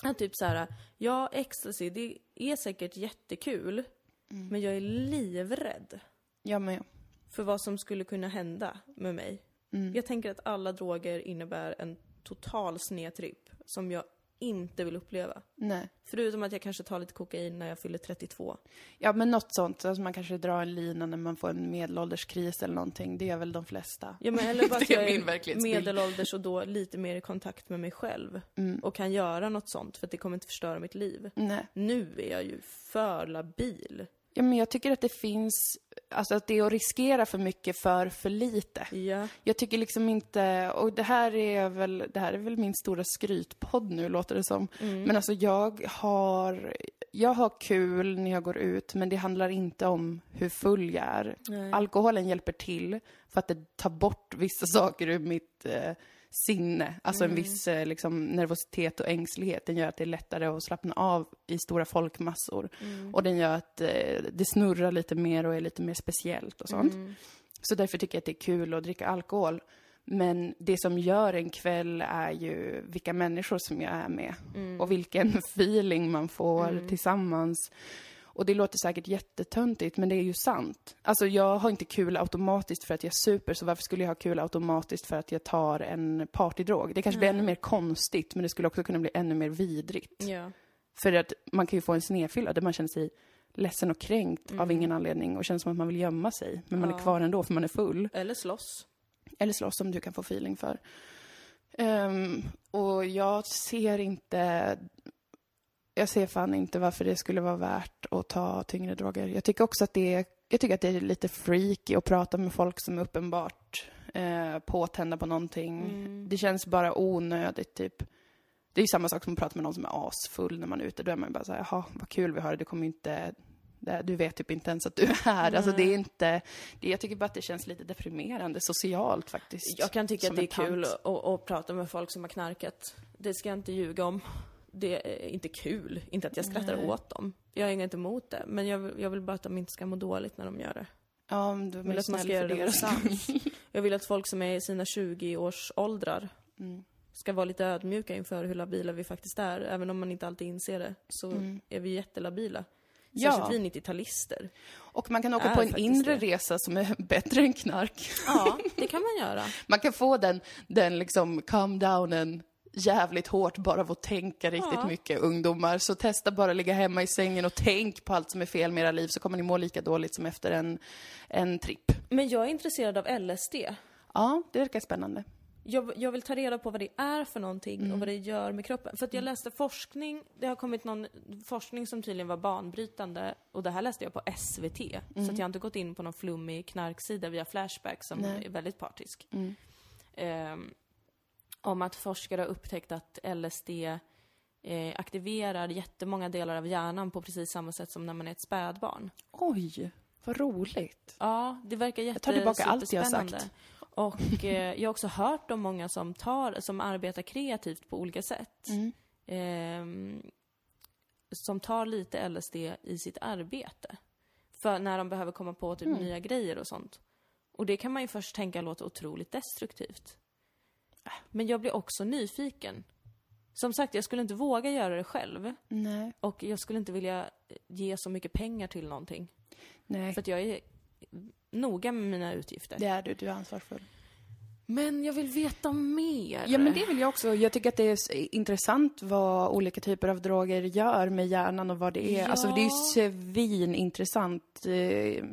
att typ så här, ja ecstasy, det är säkert jättekul, Mm. men jag är livrädd Jag med. för vad som skulle kunna hända med mig. Mm. Jag tänker att alla droger innebär en total snedtripp som jag inte vill uppleva. Nej. Förutom att jag kanske tar lite kokain när jag fyller 32. Ja, men något sånt. Alltså man kanske drar en lina när man får en medelålderskris eller någonting. Det är väl de flesta. Ja, men eller bara att jag är medelålders och då lite mer i kontakt med mig själv. Mm. Och kan göra något sånt för att det kommer inte förstöra mitt liv. Nej. Nu är jag ju för labil. Ja, men jag tycker att det finns, alltså att det är att riskera för mycket för för lite. Ja. Jag tycker liksom inte, och det här är väl, det här är väl min stora skrytpodd nu låter det som. Mm. Men alltså jag har, jag har kul när jag går ut, men det handlar inte om hur full jag är. Nej. Alkoholen hjälper till för att det tar bort vissa saker ur mitt eh, sinne. Alltså Mm. en viss eh, liksom, nervositet och ängslighet. Den gör att det är lättare att slappna av i stora folkmassor. Mm. Och den gör att eh, det snurrar lite mer och är lite mer speciellt och sånt. Mm. Så därför tycker jag att det är kul att dricka alkohol. Men det som gör en kväll är ju vilka människor som jag är med. Mm. Och vilken feeling man får tillsammans. Och det låter säkert jättetöntigt, men det är ju sant. Alltså jag har inte kul automatiskt för att jag super, så varför skulle jag ha kul automatiskt för att jag tar en partydrog? Det kanske blir ännu mer konstigt, men det skulle också kunna bli ännu mer vidrigt. Ja. För att man kan ju få en snedfylla där man känner sig ledsen och kränkt av ingen anledning och känner som att man vill gömma sig. Men man Ja. är kvar ändå för man är full. Eller slåss. Eller slåss som du kan få feeling för. Ehm, och jag ser inte... Jag ser fan inte varför det skulle vara värt att ta tyngre droger. Jag tycker också att det är, jag tycker att det är lite freaky att prata med folk som är uppenbart eh, påtända på någonting. Mm. Det känns bara onödigt, typ. Det är ju samma sak som att prata med någon som är asfull när man är ute. Då är man ju bara så här, jaha, vad kul vi har det, du kommer ju inte... det- Du vet typ inte ens att du är här. Alltså det är inte... Det, jag tycker bara att det känns lite deprimerande socialt faktiskt. Jag kan tycka att det är kul att prata med folk som har knarkat. Det ska jag inte ljuga om. Det är inte kul. Inte att jag skrattar Nej. åt dem. Jag har inget emot det. Men jag, vill- jag vill bara att de inte ska må dåligt när de gör det. Ja, men du Jag vill är att man ska göra det. Jag vill att folk som är i sina 20-års åldrar Mm. ska vara lite ödmjuka inför hur labila vi faktiskt är. Även om man inte alltid inser det, så Mm. är vi jättelabila. Ja. Särskilt vi 90-talister. Och man kan åka Är på en inre det. resa som är bättre än knark. Ja, det kan man göra. Man kan få den, den liksom calm downen jävligt hårt bara av att tänka riktigt Ja. mycket ungdomar. Så testa bara ligga hemma i sängen och tänk på allt som är fel med era liv så kommer ni må lika dåligt som efter en, en tripp. Men jag är intresserad av LSD. Ja, det verkar spännande. Jag, jag vill ta reda på vad det är för någonting och vad det gör med kroppen. För att jag läste forskning, det har kommit någon forskning som tydligen var banbrytande och det här läste jag på SVT. Så att jag har inte gått in på någon flummig knarksida via Flashback som Nej. är väldigt partisk. Ehm, om att forskare har upptäckt att LSD eh, aktiverar jättemånga delar av hjärnan på precis samma sätt som när man är ett spädbarn. Oj, vad roligt. Ja, det verkar jätte tar tillbaka allt jag har sagt. Och eh, jag har också hört om många som tar, som arbetar kreativt på olika sätt. Mm. Ehm, som tar lite LSD i sitt arbete. För när de behöver komma på typ Mm. nya grejer och sånt. Och det kan man ju först tänka låter otroligt destruktivt. Men jag blir också nyfiken. Som sagt, jag skulle inte våga göra det själv. Nej, Och jag skulle inte vilja ge så mycket pengar till någonting. nej. För att jag är noga med mina utgifter. Det är du, du är ansvarsfull. Men jag vill veta mer. Ja, men det vill jag också. Jag tycker att det är intressant vad olika typer av droger gör med hjärnan och vad det är. Ja. Alltså det är ju svinintressant. Eh,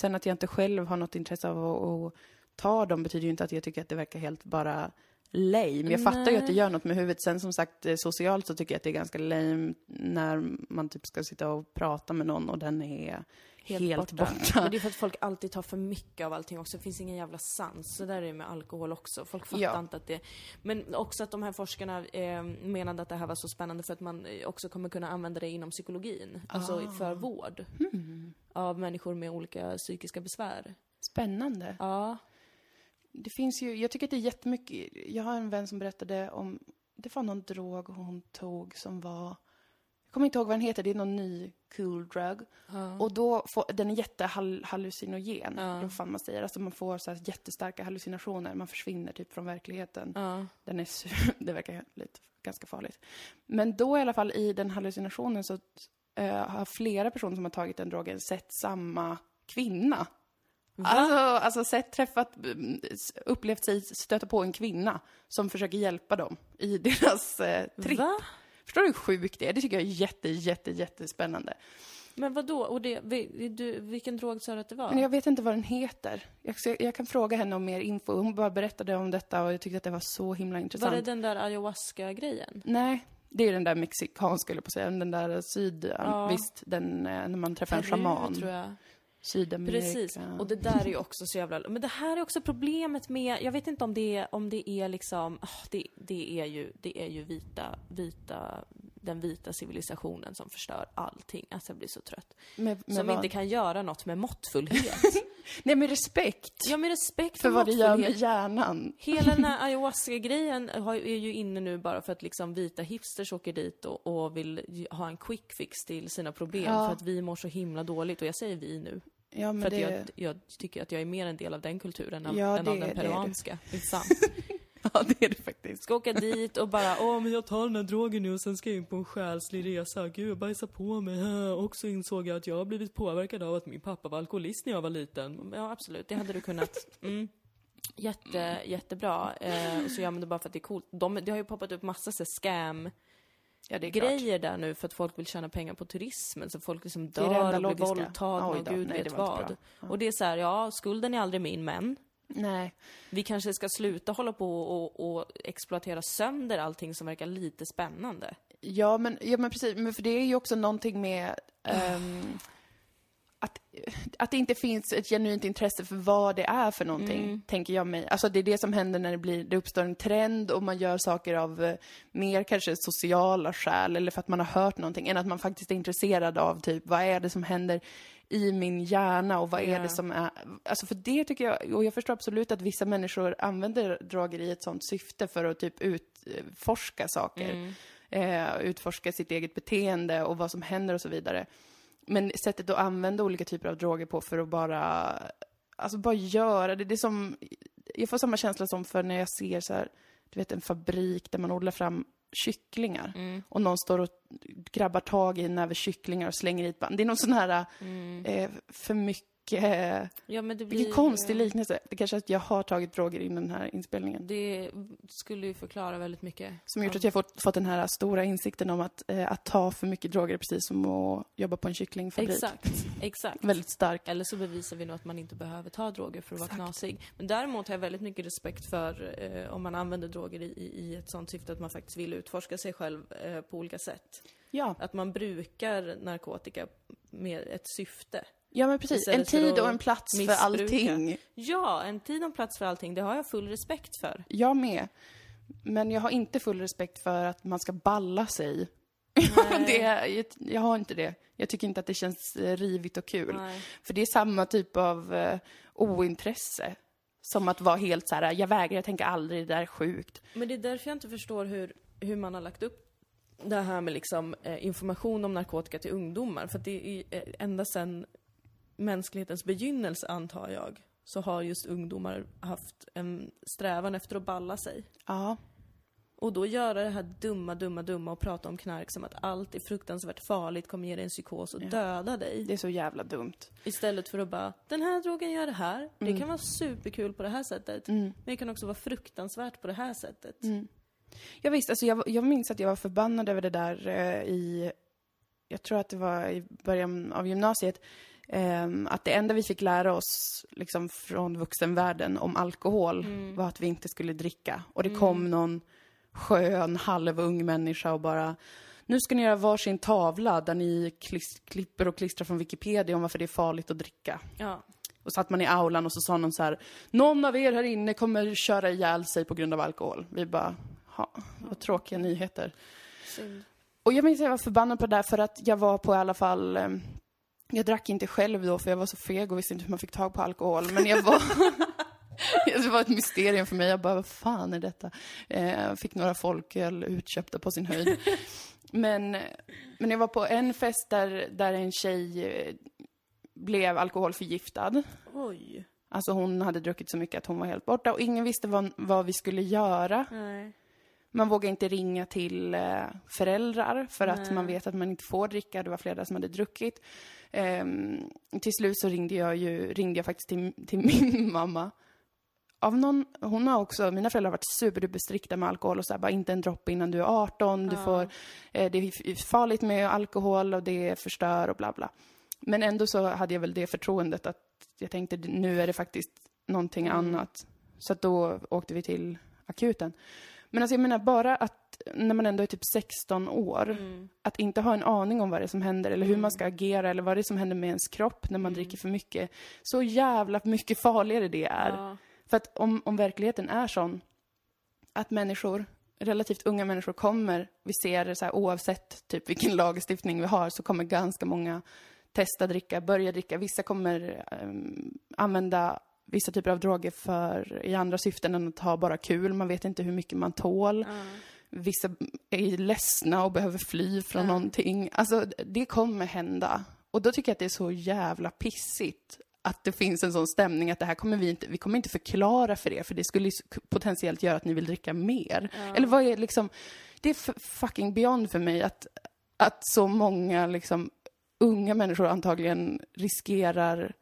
Sen att jag inte själv har något intresse av att, att ta dem betyder ju inte att jag tycker att det verkar helt bara lame. Jag fattar ju att det Nej. gör något med huvudet. Sen som sagt, eh, socialt så tycker jag att det är ganska lame när man typ ska sitta och prata med någon och den är helt, borta. Men det är för att folk alltid tar för mycket av allting också. Det finns ingen jävla sans. Så där är det med alkohol också. Folk fattar Ja. inte att det... Men också att de här forskarna eh, menade att det här var så spännande för att man eh, också kommer kunna använda det inom psykologin. Alltså Ah. för vård. Hmm. Av människor med olika psykiska besvär. Spännande. Ja. Det finns ju, jag tycker att det är jättemycket, jag har en vän som berättade om, det var någon drog hon tog som var, jag kommer inte ihåg vad den heter, det är någon ny cool drug. ja. Och då får, den är jättehallucinogen, Ja. vad fan man säger. Alltså man får så här jättestarka hallucinationer, man försvinner typ från verkligheten. ja. Den är, det verkar lite, ganska farligt. Men då i alla fall i den hallucinationen så eh, har flera personer som har tagit den drogen sett samma kvinna. Alltså, alltså sett, träffat, s- upplevt sig stöta på en kvinna som försöker hjälpa dem i deras eh, tripp. Va? Förstår du hur sjukt det är? Det tycker jag är jätte, jätte, jättespännande. Men vad då? Och det, vi- du, vilken drog sa du att det var? Men jag vet inte vad den heter. Jag, jag kan fråga henne om mer info. Hon bara berättade om detta och jag tyckte att det var så himla var intressant. det den där ayahuasca-grejen? Nej, det är den där mexikanska, skulle jag på att säga. Den där syd... Ja. Visst, den eh, när man träffar en Peru, shaman. tror jag. Sydamerika. Precis. Och det där är ju också så jävla... Men det här är också problemet med... Jag vet inte om det är, om det är liksom... ah, Det, det, är ju, det är ju vita, vita... Den vita civilisationen som förstör allting. Alltså jag blir så trött. Med, med som vad? inte kan göra något med måttfullhet. Nej, med respekt. ja, med respekt för för vad det gör med hjärnan. Hela den här ayahuasca-grejen är ju inne nu bara för att liksom vita hipsters åker dit och, och vill ha en quick fix till sina problem Ja. för att vi mår så himla dåligt. Och jag säger vi nu. Ja, men För att det... jag, jag tycker att jag är mer en del av den kulturen än, Ja, än av det- den det är du. peruanska. Det är sant. Ja, det är det faktiskt. Ska åka dit och bara åh men jag tar den här drogen nu och sen ska jag in på en själslig resa. Gud jag bajsar på mig. Och så insåg jag att jag har blivit påverkad av att min pappa var alkoholist när jag var liten. Ja absolut, det hade du kunnat. Mm. Jätte, jättebra. Eh, och så gör man det bara för att det är coolt. De, det har ju poppat upp massa så scam Ja, det grejer där nu för att folk vill tjäna pengar på turismen. Så folk liksom är det dör och blir våldtagna och gud Nej, det vet vad. Ja. Och det är så här, ja skulden är aldrig min men Nej. vi kanske ska sluta hålla på och, och exploatera sönder allting som verkar lite spännande. Ja, men, ja, men precis. Men för det är ju också någonting med ehm, att, att det inte finns ett genuint intresse för vad det är för någonting, Mm. tänker jag mig. Alltså det är det som händer när det, blir, det uppstår en trend och man gör saker av eh, mer kanske sociala skäl eller för att man har hört någonting, än att man faktiskt är intresserad av typ, vad är det som händer i min hjärna och vad är Ja. det som är... Alltså för det tycker jag, och jag förstår absolut att vissa människor använder droger i ett sånt syfte för att typ utforska saker. Eh, utforska sitt eget beteende och vad som händer och så vidare. Men sättet att använda olika typer av droger på för att bara, alltså bara göra det. Det är som, jag får samma känsla som för när jag ser så här, du vet en fabrik där man odlar fram kycklingar Mm. och någon står och grabbar tag i en näve kycklingar och slänger i ett band. Det är någon sån här eh, för mycket Vilket, Ja, blir... vilken konstig liknelse. Det kanske är att jag har tagit droger innan den här inspelningen. Det skulle ju förklara väldigt mycket. Som gjort att jag fått, fått den här stora insikten om att, eh, att ta för mycket droger är precis som att jobba på en kycklingfabrik. Exakt, exakt. Väldigt stark. Eller så bevisar vi nog att man inte behöver ta droger för att vara Exakt. knasig. Men däremot har jag väldigt mycket respekt för eh, om man använder droger i, i, i ett sånt syfte att man faktiskt vill utforska sig själv eh, på olika sätt. Ja, Att man brukar narkotika med ett syfte. Ja men precis. En för tid och en plats för missbruka. allting. Ja, en tid och en plats för allting, det har jag full respekt för. Jag med. Men jag har inte full respekt för att man ska balla sig. det, jag, jag har inte det. Jag tycker inte att det känns eh, rivigt och kul. Nej. För det är samma typ av eh, ointresse. Som att vara helt så här, jag vägrar, jag tänker aldrig, det där är sjukt. Men det är därför jag inte förstår hur, hur man har lagt upp det här med liksom, eh, information om narkotika till ungdomar. För att det är eh, ända sedan mänsklighetens begynnelse, antar jag, så har just ungdomar haft en strävan efter att balla sig. Ja. Och då göra det här dumma, dumma, dumma och prata om knark som att allt är fruktansvärt farligt, kommer ge dig en psykos och Ja. döda dig. Det är så jävla dumt. Istället för att bara, den här drogen gör det här. Det kan vara superkul på det här sättet. Mm. Men det kan också vara fruktansvärt på det här sättet. Mm. Ja, visst, alltså jag, jag minns att jag var förbannad över det där eh, i, jag tror att det var i början av gymnasiet, att det enda vi fick lära oss liksom, från vuxenvärlden om alkohol var att vi inte skulle dricka. Och det kom någon skön, halvung människa och bara nu ska ni göra varsin tavla där ni klipper och klistrar från Wikipedia om varför det är farligt att dricka. Ja. Och satt man i aulan och så sa någon så här, någon av er här inne kommer köra ihjäl sig på grund av alkohol. Vi bara, ha, vad tråkiga nyheter. Synd. Och jag minns att jag var förbannad på det där för att jag var på i alla fall, eh, jag drack inte själv då för jag var så feg och visste inte hur man fick tag på alkohol. Men jag var, det var ett mysterium för mig. Jag bara, vad fan är detta? Eh, fick några folköl utköpta på sin höjd. Men, men jag var på en fest där, där en tjej eh, blev alkoholförgiftad. Oj. Alltså hon hade druckit så mycket att hon var helt borta och ingen visste vad, vad vi skulle göra. Nej. Man vågade inte ringa till eh, föräldrar för att Nej. man vet att man inte får dricka. Det var flera som hade druckit. Ehm, till slut så ringde jag ju, ringde jag faktiskt till, till min mamma. Av någon, hon har också, mina föräldrar har varit superduper strikta med alkohol och så här, bara inte en droppe innan du är 18. Du får, eh, det är farligt med alkohol och det förstör och bla bla. Men ändå så hade jag väl det förtroendet att jag tänkte nu är det faktiskt någonting Mm. annat. Så att då åkte vi till akuten. Men alltså jag menar bara att när man ändå är typ 16 år, Mm. att inte ha en aning om vad det är som händer eller hur man ska agera eller vad det är som händer med ens kropp när man Mm. dricker för mycket. Så jävla mycket farligare det är. Ja. För att om, om verkligheten är sån att människor, relativt unga människor kommer, vi ser det så här oavsett typ vilken lagstiftning vi har, så kommer ganska många testa dricka, börja dricka. Vissa kommer ehm, använda vissa typer av droger för, i andra syften än att ha bara kul. Man vet inte hur mycket man tål. Ja. Vissa är ledsna och behöver fly från Ja. någonting. Alltså, det kommer hända. Och då tycker jag att det är så jävla pissigt att det finns en sån stämning att det här kommer vi inte, vi kommer inte förklara för er, för det skulle potentiellt göra att ni vill dricka mer. Ja. Eller vad är liksom, det är fucking beyond för mig att, att så många liksom unga människor antagligen riskerar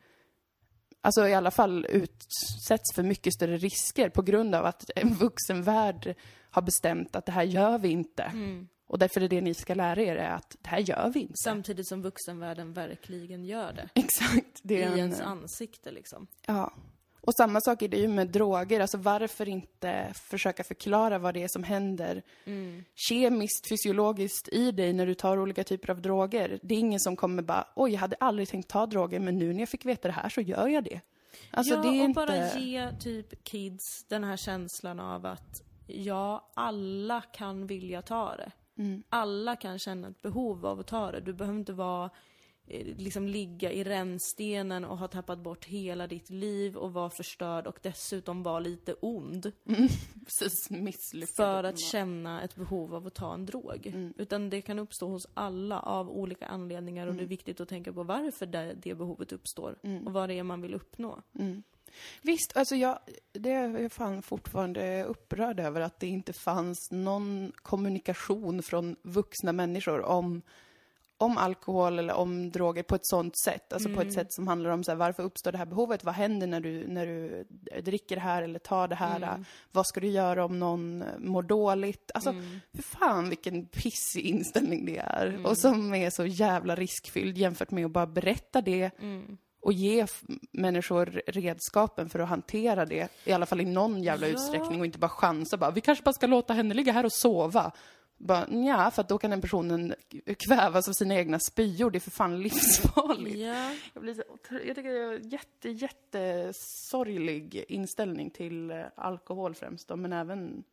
Alltså i alla fall utsätts för mycket större risker på grund av att en vuxen värld har bestämt att det här gör vi inte. Mm. Och därför är det ni ska lära er är att det här gör vi inte. Samtidigt som vuxenvärlden verkligen gör det. Exakt. Det I är en, ens ansikte liksom. Ja. Och samma sak är det ju med droger. Alltså varför inte försöka förklara vad det är som händer Mm. kemiskt, fysiologiskt i dig när du tar olika typer av droger. Det är ingen som kommer bara, oj, jag hade aldrig tänkt ta droger, men nu när jag fick veta det här så gör jag det. Alltså ja, det och inte... bara ge typ kids den här känslan av att ja, alla kan vilja ta det. Mm. Alla kan känna ett behov av att ta det. Du behöver inte vara, eh, liksom ligga i rännstenen och ha tappat bort hela ditt liv och vara förstörd och dessutom vara lite ond. Precis misslyckad. För att känna ett behov av att ta en drog. Mm. Utan det kan uppstå hos alla av olika anledningar och det är viktigt att tänka på varför det, det behovet uppstår. Mm. Och vad det är man vill uppnå. Mm. Visst, alltså jag, det är jag fan fortfarande upprörd över att det inte fanns någon kommunikation från vuxna människor om, om alkohol eller om droger på ett sånt sätt. Alltså på ett sätt som handlar om så här, varför uppstår det här behovet? Vad händer när du, när du dricker det här eller tar det här? Vad ska du göra om någon mår dåligt? Alltså, för fan vilken pissig inställning det är. Och som är så jävla riskfylld jämfört med att bara berätta det och ge människor redskapen för att hantera det, i alla fall i någon jävla Ja. utsträckning och inte bara chansa bara, vi kanske bara ska låta henne ligga här och sova. Bara, ja, för att då kan den personen kvävas av sina egna spyor, det är för fan livsfarligt. Ja. Jag, blir så, jag tycker det är en jätte, jättesorglig inställning till eh, alkohol främst då, men även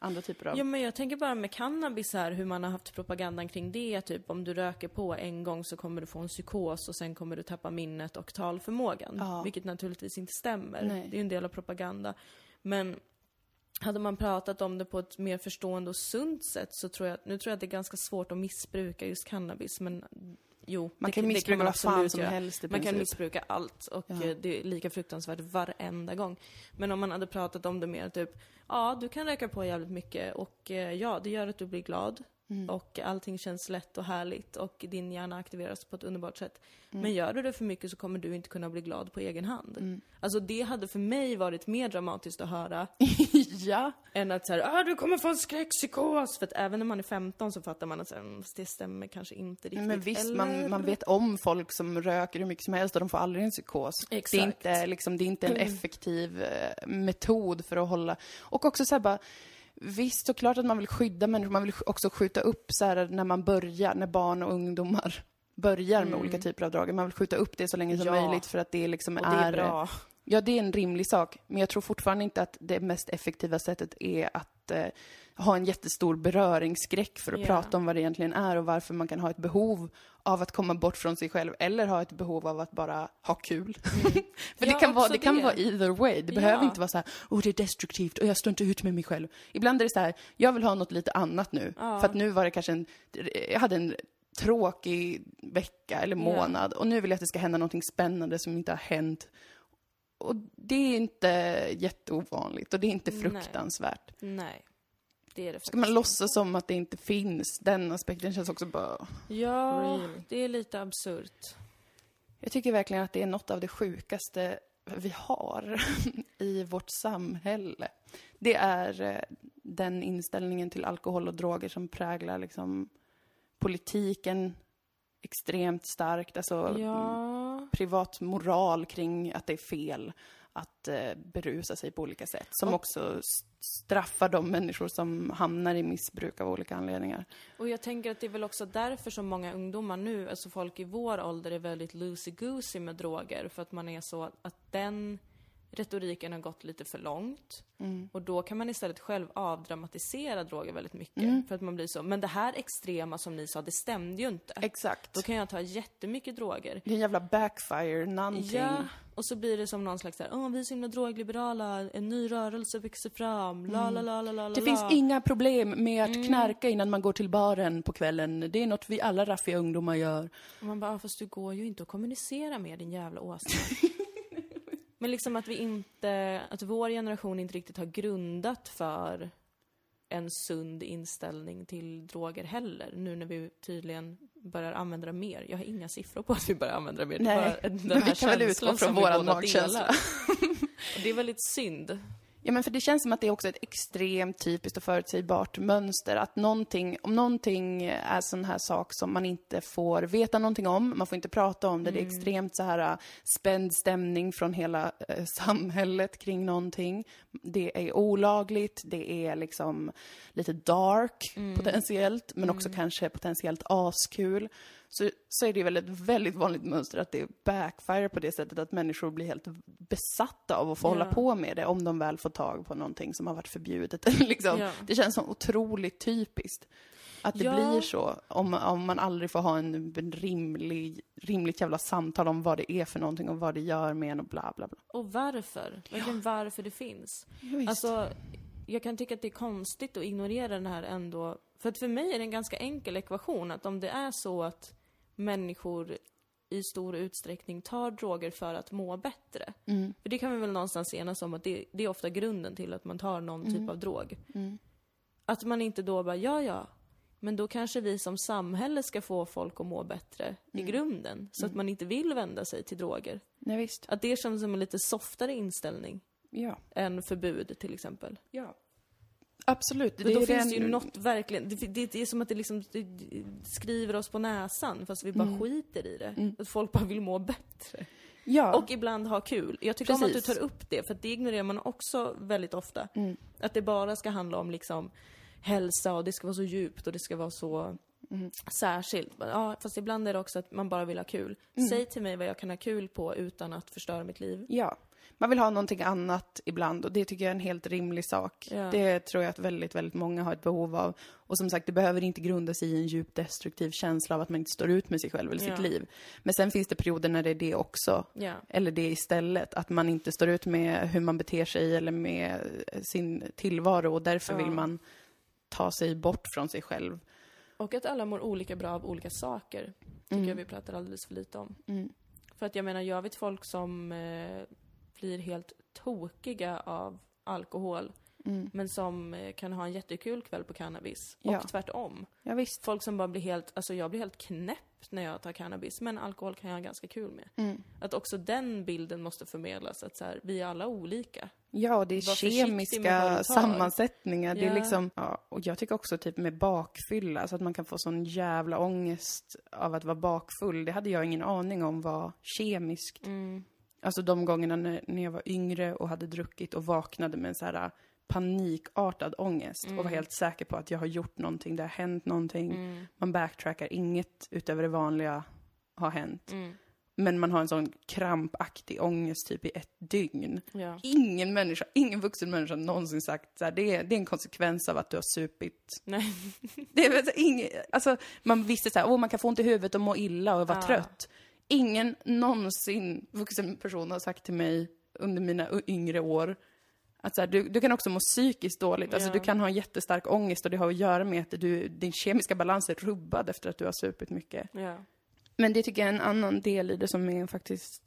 andra typer av... Ja men jag tänker bara med cannabis här, hur man har haft propagandan kring det, typ om du röker på en gång så kommer du få en psykos och sen kommer du tappa minnet och talförmågan. Ja. Vilket naturligtvis inte stämmer. Nej. Det är ju en del av propaganda. Men hade man pratat om det på ett mer förstående och sunt sätt så tror jag, nu tror jag att det är ganska svårt att missbruka just cannabis men jo, man det, kan missbruka vad fan som helst i Man kan missbruka allt och Ja. eh, det är lika fruktansvärt varenda gång. Men om man hade pratat om det mer typ, ja du kan röka på jävligt mycket och eh, ja, det gör att du blir glad. Mm. Och allting känns lätt och härligt och din hjärna aktiveras på ett underbart sätt. Mm. Men gör du det för mycket så kommer du inte kunna bli glad på egen hand. Alltså det hade för mig varit mer dramatiskt att höra ja. än att säga ah, du kommer få en skräckpsykos. För att även när man är 15 så fattar man att så här, "Mm, det stämmer kanske inte riktigt. Men visst, Eller? man, man vet om folk som röker hur mycket som helst och de får aldrig en psykos. Det är Exakt. inte, liksom, det är inte en effektiv eh, metod för att hålla... Och också så här bara, visst såklart att man vill skydda människor, man vill också skjuta upp så här när man börjar, när barn och ungdomar börjar med olika typer av droger. Man vill skjuta upp det så länge som Mm. Ja. möjligt för att det liksom Och det är bra. Ja, det är en rimlig sak. Men jag tror fortfarande inte att det mest effektiva sättet är att eh, ha en jättestor beröringsskräck för att Ja. prata om vad det egentligen är och varför man kan ha ett behov av att komma bort från sig själv eller ha ett behov av att bara ha kul. för Mm. Ja, det kan, vara, också det kan det. vara either way. Det Ja. behöver inte vara så här, oh det är destruktivt och jag står inte ut med mig själv. Ibland är det så här, jag vill ha något lite annat nu. Ja. För att nu var det kanske en, jag hade en tråkig vecka eller månad och nu vill jag att det ska hända någonting spännande som inte har hänt. Och det är inte jätteovanligt och det är inte Nej. fruktansvärt. Nej. Det är det Ska man låtsas som att det inte finns? Den aspekten känns också bara... Ja, Really? det är lite absurt. Jag tycker verkligen att det är något av det sjukaste vi har i vårt samhälle. Det är eh, den inställningen till alkohol och droger som präglar liksom politiken extremt starkt. Alltså Ja. privat moral kring att det är fel att eh, berusa sig på olika sätt. Som också straffar de människor som hamnar i missbruk av olika anledningar. Och jag tänker att det är väl också därför som många ungdomar nu, alltså folk i vår ålder, är väldigt loosey-goosey med droger. För att man är så att den retoriken har gått lite för långt. Mm. Och då kan man istället själv avdramatisera droger väldigt mycket. Mm. För att man blir så, men det här extrema som ni sa, det stämde ju inte. Exakt. Då kan jag ta jättemycket droger. Det är en jävla backfire, någonting. Ja, och så blir det som någon slags såhär, åh vi är så himla drogliberala, en ny rörelse växer fram, la la la la la Mm. Det la. finns inga problem med Mm. att knarka innan man går till baren på kvällen. Det är något vi alla raffiga ungdomar gör. Och man bara, "Ah, fast du går ju inte att kommunicera med din jävla åsna. Men liksom att vi inte, att vår generation inte riktigt har grundat för en sund inställning till droger heller. Nu när vi tydligen börjar använda det mer. Jag har inga siffror på att vi börjar använda det mer. Det Nej, bara den men här vi kan väl utgå från båda magkänsla. det är väldigt synd. Ja, men för det känns som att det är också ett extremt typiskt och förutsägbart mönster. Att någonting, om någonting är sån här sak som man inte får veta någonting om, man får inte prata om det, det är extremt så här äh, spänd stämning från hela eh, samhället kring någonting. Det är olagligt, det är liksom lite dark potentiellt, men också kanske potentiellt askul. Så, så är det väl ett väldigt vanligt mönster att det backfire på det sättet att människor blir helt besatta av att få Ja. hålla på med det om de väl får tag på någonting som har varit förbjudet. liksom. Ja. Det känns som otroligt typiskt. Att det Ja. blir så, om, om man aldrig får ha en rimlig, rimligt jävla samtal om vad det är för någonting och vad det gör med en och bla bla bla. Och varför? Verkligen varför det finns. visst. Alltså, jag kan tycka att det är konstigt att ignorera den här ändå. För att för mig är det en ganska enkel ekvation att om det är så att människor i stor utsträckning tar droger för att må bättre. Mm. För det kan vi väl någonstans enas om att det, det är ofta grunden till att man tar någon Mm. typ av drog. Att man inte då bara, ja ja, Men då kanske vi som samhälle ska få folk att må bättre i grunden, så att man inte vill vända sig till droger. Nej, visst. Att det känns som en lite softare inställning Ja. än förbud till exempel. Ja. Absolut. Men då finns det ju något verkligen, det, det, det är som att det liksom det, det skriver oss på näsan fast vi bara Mm. skiter i det. Att folk bara vill må bättre. Ja. Och ibland ha kul. Jag tycker om att du Precis. tar upp det, för det ignorerar man också väldigt ofta. Mm. Att det bara ska handla om liksom hälsa och det ska vara så djupt och det ska vara så Mm. särskilt. Ja, fast ibland är det också att man bara vill ha kul. Mm. Säg till mig vad jag kan ha kul på utan att förstöra mitt liv. Ja. Man vill ha någonting annat ibland och det tycker jag är en helt rimlig sak. Ja. Det tror jag att väldigt, väldigt många har ett behov av. Och som sagt, det behöver inte grunda sig i en djupt destruktiv känsla av att man inte står ut med sig själv eller Ja. sitt liv. Men sen finns det perioder när det är det också. Ja. Eller det istället, att man inte står ut med hur man beter sig eller med sin tillvaro och därför vill man ta sig bort från sig själv. Och att alla mår olika bra av olika saker. Tycker Mm. jag vi pratar alldeles för lite om. Mm. För att jag menar, jag vet folk som eh, blir helt tokiga av alkohol. Mm. Men som eh, kan ha en jättekul kväll på cannabis. Ja. Och tvärtom. Ja, visst. Folk som bara blir helt, alltså jag blir helt knäpp när jag tar cannabis. Men alkohol kan jag ha ganska kul med. Mm. Att också den bilden måste förmedlas. Att så här, vi är alla olika. Ja, det är Var kemiska sammansättningar. Det är Ja. liksom, ja, och jag tycker också typ med bakfylla, så att man kan få sån jävla ångest av att vara bakfull. Det hade jag ingen aning om var kemiskt. Mm. Alltså de gångerna när, när jag var yngre och hade druckit och vaknade med en så här äh, panikartad ångest och var helt säker på att jag har gjort någonting, det har hänt någonting. Mm. Man backtrackar, inget utöver det vanliga har hänt. Mm. Men man har en sån krampaktig ångest typ i ett dygn. Ja. Ingen människa, ingen vuxen människa har någonsin sagt så här, det, är, det är en konsekvens av att du har supit. Nej. Det är väl ingen, alltså man visste så här, åh man kan få ont i huvudet och må illa och vara Ja. trött. Ingen någonsin vuxen person har sagt till mig under mina yngre år att så här, du, du kan också må psykiskt dåligt. Alltså Ja. du kan ha en jättestark ångest och det har att göra med att du, din kemiska balans är rubbad efter att du har supit mycket. Ja. Men det tycker jag är en annan del i det som är faktiskt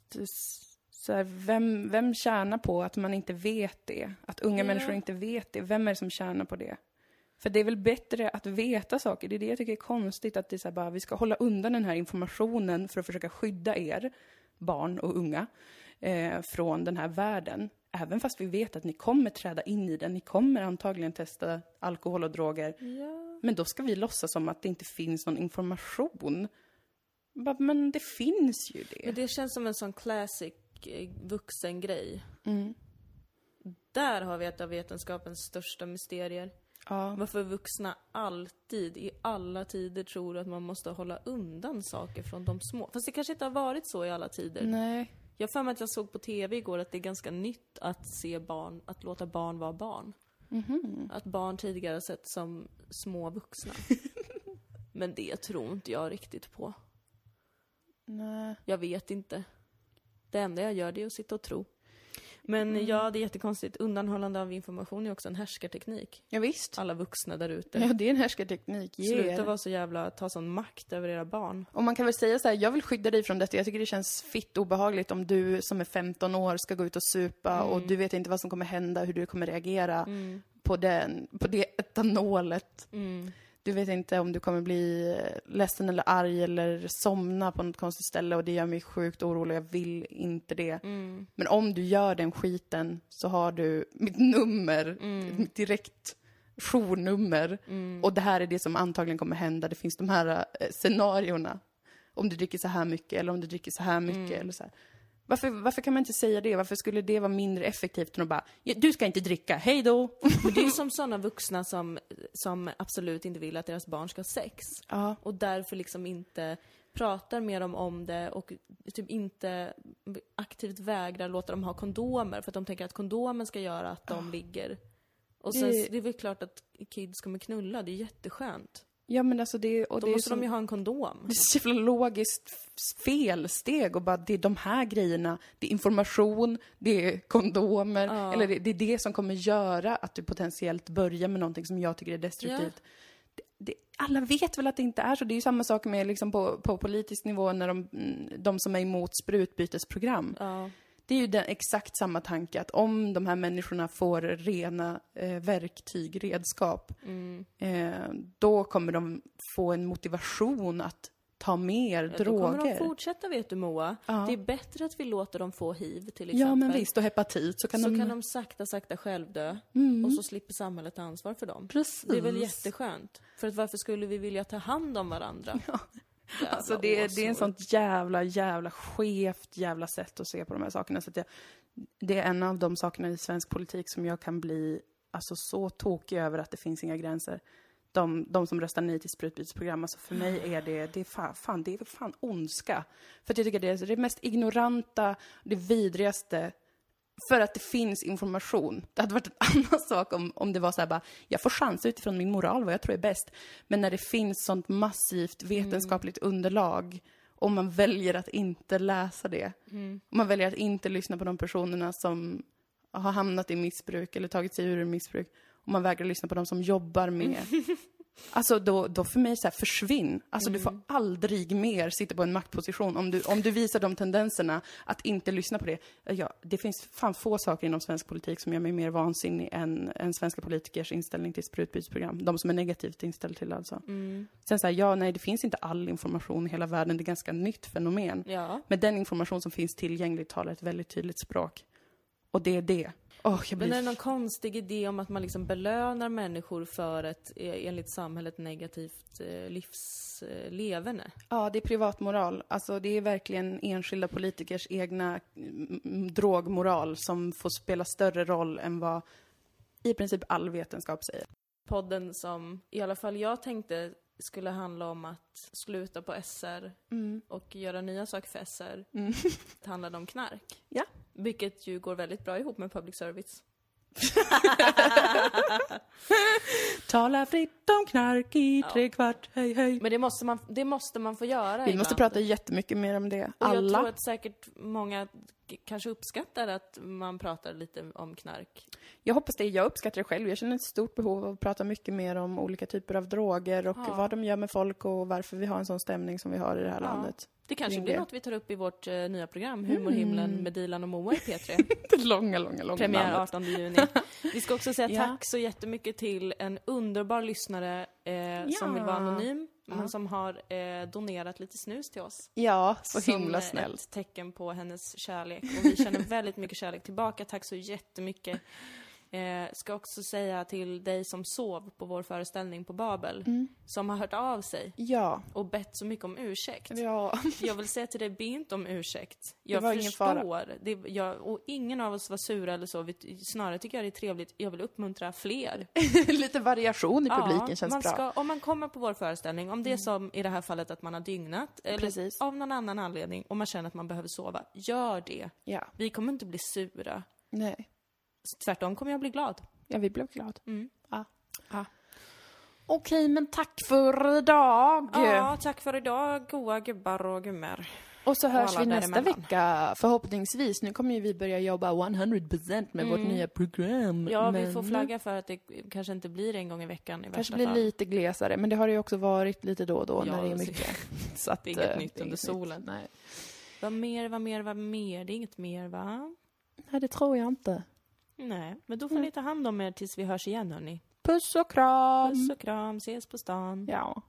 så här, vem, vem tjänar på att man inte vet det? Att unga Ja. människor inte vet det. Vem är det som tjänar på det? För det är väl bättre att veta saker. Det är det jag tycker är konstigt, att det är så bara, vi ska hålla undan den här informationen för att försöka skydda er, barn och unga, eh, från den här världen. Även fast vi vet att ni kommer träda in i den, ni kommer antagligen testa alkohol och droger. ja. Men då ska vi låtsas som att det inte finns någon information. Bara, Men det finns ju det. Men det känns som en sån classic eh, vuxen grej. Mm. Där har vi ett av vetenskapens största mysterier. Ja. Varför vuxna alltid, i alla tider, tror att man måste hålla undan saker från de små. Fast det kanske inte har varit så i alla tider. Nej. Jag för mig att jag såg på TV igår att det är ganska nytt att se barn, att låta barn vara barn. Mhm. Att barn tidigare sett som små vuxna. Men det tror inte jag riktigt på. Nej. Jag vet inte. Det enda jag gör det är att sitta och tro. Men Mm. ja, det är jättekonstigt. Undanhållande av information är också en härskarteknik. Ja, visst. Alla vuxna där ute. Ja, det är en härskarteknik. Sluta vara så jävla, ta sån makt över era barn. Och man kan väl säga så här, jag vill skydda dig från detta. Jag tycker det känns fitt obehagligt om du som är 15 år ska gå ut och supa och du vet inte vad som kommer hända, hur du kommer reagera på, den, på det etanolet. Mm. Du vet inte om du kommer bli ledsen eller arg eller somna på något konstigt ställe och det gör mig sjukt orolig. Jag vill inte det. Mm. Men om du gör den skiten så har du mitt nummer, Mm. mitt direkt journummer. Och det här är det som antagligen kommer hända. Det finns de här eh, scenarierna. Om du dricker så här mycket eller om du dricker så här mycket Mm. eller så här. Varför, varför kan man inte säga det? Varför skulle det vara mindre effektivt än att bara, "Ja, du ska inte dricka, hej då! Men det är som såna vuxna som, som absolut inte vill att deras barn ska ha sex. Ja. Och därför liksom inte pratar med dem om det och typ inte aktivt vägrar låta dem ha kondomer för att de tänker att kondomen ska göra att de ligger. Och sen, Det- det är väl klart att kids kommer knulla, det är jätteskönt. Ja men alltså det, och Då det är måste som, de ju ha en kondom. Det är så jävla logiskt felsteg och bara det är de här grejerna, det är information, det är kondomer, Ja. eller det, det är det som kommer göra att du potentiellt börjar med någonting som jag tycker är destruktivt. Det, det, alla vet väl att det inte är så. Det är ju samma sak med liksom på, på politisk nivå när de, mm, de som är emot sprutbytesprogram. Ja. Det är ju den, exakt samma tanke att om de här människorna får rena eh, verktyg, redskap, Mm. eh, då kommer de få en motivation att ta mer Ja, Då kommer de droger. fortsätta, vet du Moa. Ja. Det är bättre att vi låter dem få hiv till exempel. Ja, men visst. Och hepatit så kan så de... kan de sakta, sakta självdö. Mm. Och så slipper samhället ta ansvar för dem. Precis. Det är väl jätteskönt? För att varför skulle vi vilja ta hand om varandra? Jävla Alltså det, är- det är en sånt jävla, jävla skevt jävla sätt att se på de här sakerna. Så det, det är en av de sakerna i svensk politik som jag kan bli alltså, så tokig över att det finns inga gränser. De, de som röstar nej till sprutbytesprogram, alltså för mig är det, det är fan, fan, det är fan ondska. För att jag tycker det är det mest ignoranta, det vidrigaste för att det finns information. Det hade varit en annan sak om, om det var så här bara, jag får chansa utifrån min moral, vad jag tror är bäst. Men när det finns sånt massivt vetenskapligt underlag och man väljer att inte läsa det. Och man väljer att inte lyssna på de personerna som har hamnat i missbruk eller tagit sig ur missbruk. Och man vägrar lyssna på de som jobbar med Alltså då, då för mig så här, försvinn. Alltså du får aldrig mer sitta på en maktposition om du, om du visar de tendenserna att inte lyssna på det. Ja, det finns fan få saker inom svensk politik som gör mig mer vansinnig än, än svenska politikers inställning till sprutbytesprogram. De som är negativt inställda till alltså. Sen så här, ja, nej, det finns inte all information i hela världen. Det är ett ganska nytt fenomen. Ja. Men den information som finns tillgänglig talar ett väldigt tydligt språk. Och det är det. Åh, jag Men blir... är det någon konstig idé om att man liksom belönar människor för ett, eh, enligt samhället, negativt eh, livsleverne? Ja, det är privatmoral. Alltså det är verkligen enskilda politikers egna mm, mm, drogmoral som får spela större roll än vad i princip all vetenskap säger. Podden som i alla fall jag tänkte skulle handla om att sluta på SR och göra nya saker för SR. Det handlade om knark. Ja. Vilket ju går väldigt bra ihop med public service. Tala fritt om knark i tre kvart, hej hej. Men det måste man, det måste man få göra Vi måste ibland. prata jättemycket mer om det. Och jag tror Alla. att säkert många kanske uppskattar att man pratar lite om knark. Jag hoppas det. Jag uppskattar det själv. Jag känner ett stort behov av att prata mycket mer om olika typer av droger och Ja. vad de gör med folk och varför vi har en sån stämning som vi har i det här Ja. landet. Det kanske blir något vi tar upp i vårt eh, nya program, Humorhimlen med Dilan och Moa i P3. Det långa, långa, långa Premiär namnet. 18 juni. Vi ska också säga Ja. tack så jättemycket till en underbar lyssnare eh, som vill vara anonym, men som har eh, donerat lite snus till oss. Ja, så som himla eh, snällt. ett tecken på hennes kärlek. Och vi känner väldigt mycket kärlek tillbaka. Tack så jättemycket. Eh, ska också säga till dig som sov på vår föreställning på Babel, Mm. som har hört av sig Ja. och bett så mycket om ursäkt. Ja. Jag vill säga till dig, be inte om ursäkt. Jag var ingen fara. förstår. Det, jag, och ingen av oss var sura eller så. Vi, snarare tycker jag det är trevligt. Jag vill uppmuntra fler. Lite variation i publiken känns man bra. ska, om man kommer på vår föreställning, om det är som i det här fallet att man har dygnat, eller Precis. av någon annan anledning, och man känner att man behöver sova, gör det. Ja. Vi kommer inte bli sura. Nej. Tvärtom kommer jag bli glad. Ja, vi blev glada. Mm. Ja. Ja. Okej, men tack för idag. Ja, tack för idag, goa gubbar och gummor. Och så hörs vi nästa vecka, förhoppningsvis. Nu kommer ju vi börja jobba 100% med vårt nya program. Mm. Ja, vi men får flagga för att det kanske inte blir en gång i veckan i kanske blir fall. lite glesare, men det har det ju också varit lite då och då Ja, när det är mycket. Så att, det är inget eh, nytt är under solen. nytt. Nej. Vad mer, vad mer, vad mer? Det är inget mer, va? Nej, det tror jag inte. Nej, men då får ni ta hand om er tills vi hörs igen, hörni. Puss och kram! Puss och kram, ses på stan. Ja.